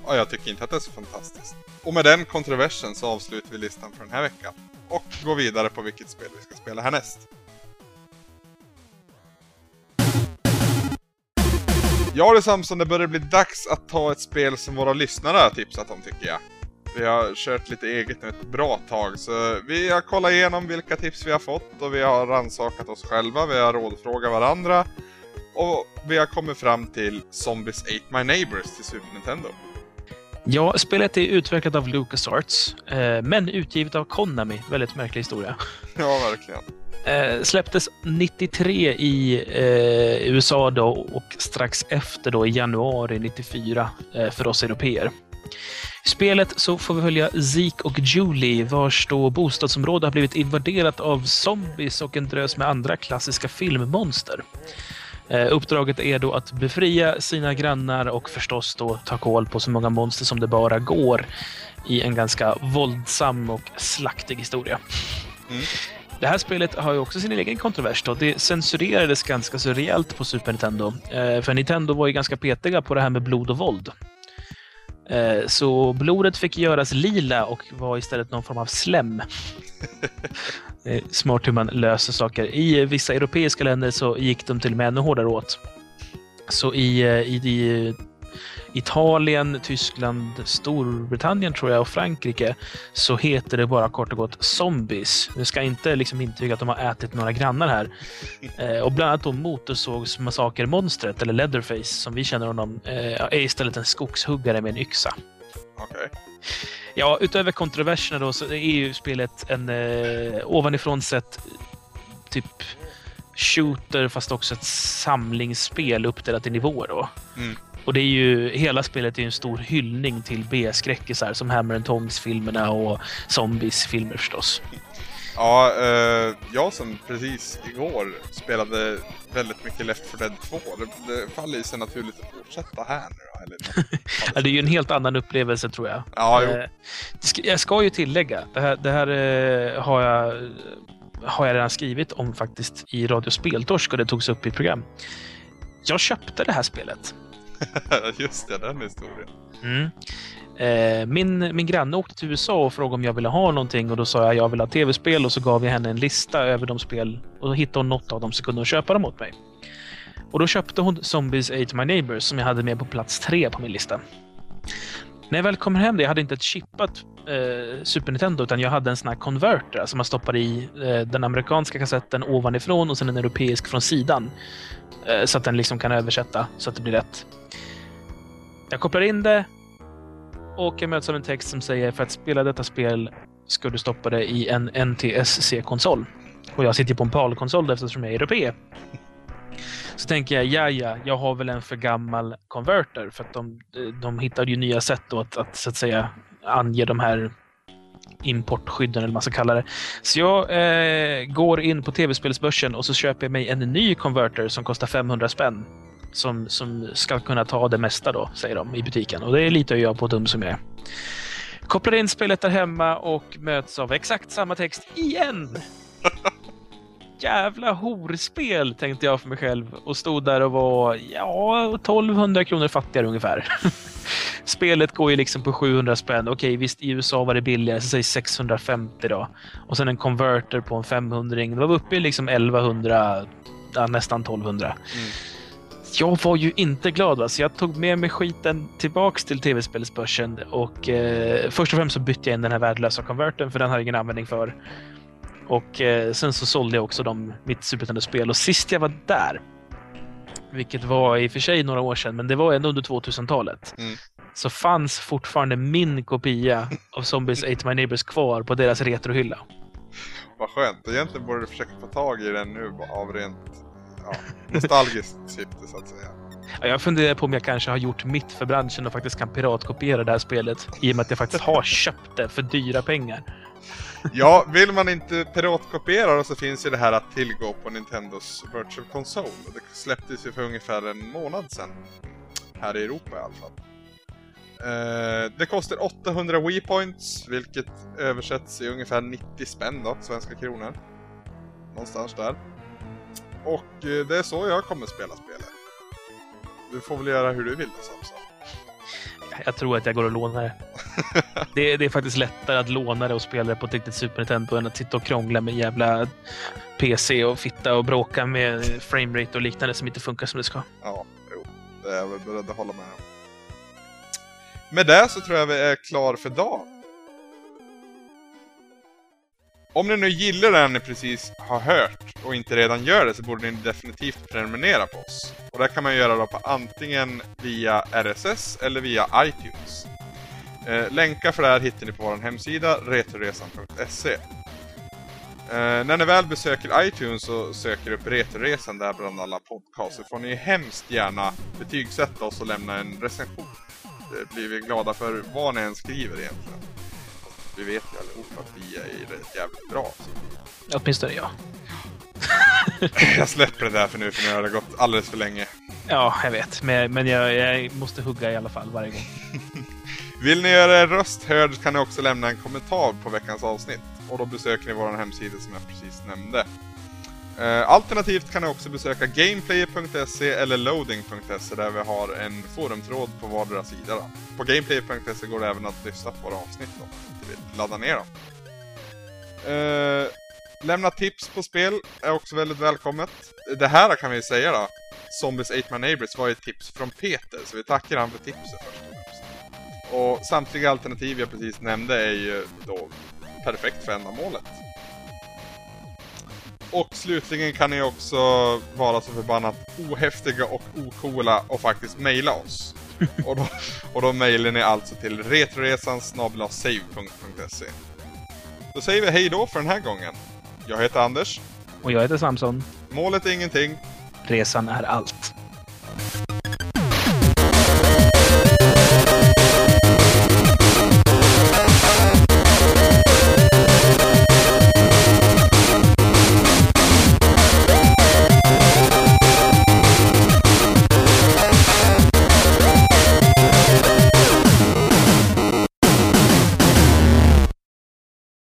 Ja, jag tycker inte att det är så fantastiskt. Och med den kontroversen så avslutar vi listan för den här veckan. Och gå vidare på vilket spel vi ska spela härnäst. Ja du Samson, det börjar bli dags att ta ett spel som våra lyssnare har tipsat om tycker jag. Vi har kört lite eget nu ett bra tag, så vi har kollat igenom vilka tips vi har fått och vi har rannsakat oss själva, vi har rådfrågat varandra och vi har kommit fram till Zombies Ate My Neighbors till Super Nintendo. Ja, spelet är utvecklat av LucasArts, eh, men utgivet av Konami. Väldigt märklig historia. (laughs) Ja, verkligen. Eh, släpptes 93 i eh, USA då och strax efter då i januari 94 eh, för oss europeer. I spelet så får vi följa Zeke och Julie vars då bostadsområde har blivit invaderat av zombies och en drös med andra klassiska filmmonster. Eh, uppdraget är då att befria sina grannar och förstås då ta koll på så många monster som det bara går i en ganska våldsam och slaktig historia. Mm. Det här spelet har ju också sin egen kontrovers. Då. Det censurerades ganska så rejält på Super Nintendo. Eh, för Nintendo var ju ganska petiga på det här med blod och våld. Eh, så blodet fick göras lila och var istället någon form av slem. (laughs) Eh, Smart hur man löser saker. I vissa europeiska länder så gick de till och med ännu hårdare åt. Så i, eh, i, i Italien, Tyskland, Storbritannien tror jag och Frankrike så heter det bara kort och gott zombies. Vi ska inte liksom intyga att de har ätit några grannar här. (laughs) Eh, och bland annat då Motorsågsmassakermonstret, eller Leatherface som vi känner honom, eh, är istället en skogshuggare med en yxa. Okej. Ja, utöver kontroverserna då så är ju spelet en eh, ovanifrån sett typ shooter fast också ett samlingsspel uppdelat i nivåer då. Mm. Och det är ju, hela spelet är ju en stor hyllning till B-skräckisar som Hammer Tongs-filmerna och Zombies-filmer förstås. Ja, eh, jag som precis igår spelade väldigt mycket Left 4 Dead 2. Det, det faller ju sig naturligt att fortsätta här nu eller? (laughs) Ja, det är ju en helt annan upplevelse tror jag. Ja. Eh, Jag ska ju tillägga, det här, det här eh, har, jag, har jag redan skrivit om faktiskt i Radio Speltorsk och det togs upp i program. Jag köpte det här spelet. (laughs) Just det, den historien. Mm. Eh, min, min granne åkte till USA och frågade om jag ville ha någonting och då sa jag jag vill ha tv-spel och så gav jag henne en lista över de spel och då hittade hon något av dem så kunde hon köpa dem åt mig. Och då köpte hon Zombies Ate My Neighbors som jag hade med på plats tre på min lista. När jag väl kommer hem, jag hade inte ett chippat eh, Super Nintendo utan jag hade en sån här converter, alltså man stoppar i eh, den amerikanska kassetten ovanifrån och sen en europeisk från sidan. Eh, så att den liksom kan översätta så att det blir rätt. Jag kopplar in det och jag möts av en text som säger för att spela detta spel ska du stoppa det i en NTSC-konsol. Och jag sitter på en PAL-konsol eftersom jag är europé. Så tänker jag, ja ja, jag har väl en för gammal konverter för att de, de hittade ju nya sätt då att, att så att säga ange de här importskydden eller vad man ska kalla det. Så jag eh, går in på tv-spelsbörsen och så köper jag mig en ny converter som kostar 500 spänn. Som, som ska kunna ta det mesta då, säger de i butiken. Och det litar jag på dum som jag är. Kopplar in spelet där hemma och möts av exakt samma text igen. (laughs) Jävla horspel, tänkte jag för mig själv och stod där och var ja, 1200 kronor fattigare ungefär. (laughs) Spelet går ju liksom på 700 spänn. Okej, visst i USA var det billigare, så säg 650 då. Och sen en converter på en 500 -ring. Då var uppe i liksom 1100, ja, nästan 1200. Mm. Jag var ju inte glad, va? så jag tog med mig skiten tillbaks till tv-spelsbörsen och eh, först och främst så bytte jag in den här värdelösa konverten för den har jag ingen användning för. Och eh, sen så sålde jag också dem, mitt Super Nintendo-spel och sist jag var där, vilket var i och för sig några år sedan, men det var ändå under 2000-talet, Mm. så fanns fortfarande min kopia av Zombies Ate My Neighbors kvar på deras retrohylla. Vad skönt. Egentligen borde du försöka få tag i den nu av rent ja, nostalgiskt syfte (laughs) så att säga. Ja, Jag funderar på om jag kanske har gjort mitt för branschen och faktiskt kan piratkopiera det här spelet i och med att jag faktiskt har köpt det för dyra pengar. Ja, vill man inte piratkopiera då så finns ju det här att tillgå på Nintendos Virtual Console. Det släpptes ju för ungefär en månad sedan. Här i Europa i alla fall. Eh, det kostar 800 Wii Points, vilket översätts i ungefär 90 spänn då, svenska kronor. Någonstans där. Och eh, det är så jag kommer spela spelet. Du får väl göra hur du vill då Samson. Jag tror att jag går och lånar (laughs) det. Det är, det är faktiskt lättare att låna det och spela det på ett riktigt Super Nintendo än att sitta och krångla med jävla PC och fitta och bråka med framerate och liknande som inte funkar som det ska. Ja, jo. Det är jag beredd att hålla med om. Med det så tror jag vi är klar för dagen. Om ni nu gillar det ni precis har hört och inte redan gör det så borde ni definitivt prenumerera på oss. Och det kan man göra då på antingen via RSS eller via iTunes. Eh, länkar för det här hittar ni på vår hemsida retoresan.se. Eh, när ni väl besöker iTunes och söker upp Retoresan där bland alla podcasts så får ni hemskt gärna betygsätta oss och lämna en recension. Det blir vi glada för vad ni än skriver egentligen. Vi vet ju allihop att vi är rätt jävligt bra. Så. Åtminstone jag. (laughs) Jag släpper det där för nu för nu har det gått alldeles för länge. Ja, jag vet. Men, men jag, jag måste hugga i alla fall varje gång. (laughs) Vill ni göra er röst hörd kan ni också lämna en kommentar på veckans avsnitt. Och då besöker ni vår hemsida som jag precis nämnde. Eh, Alternativt kan ni också besöka gameplayer.se eller loading.se där vi har en forumtråd på vardera sida. Då. På gameplayer.se går det även att lyssna på våra avsnitt vill ladda ner dem. Uh, lämna tips på spel är också väldigt välkommet. Det här kan vi säga då. Zombies 8 Man Neighbors var ett tips från Peter, så vi tackar han för tipset först och främst. Och samtliga alternativ jag precis nämnde är ju då perfekt för ändamålet. Och slutligen kan ni också vara så förbannat ohäftiga och okola och faktiskt mejla oss. (laughs) och, då, och då mejlar ni alltså till retroresan save.se. Då säger vi hej då för den här gången. Jag heter Anders. Och jag heter Samson. Målet är ingenting. Resan är allt.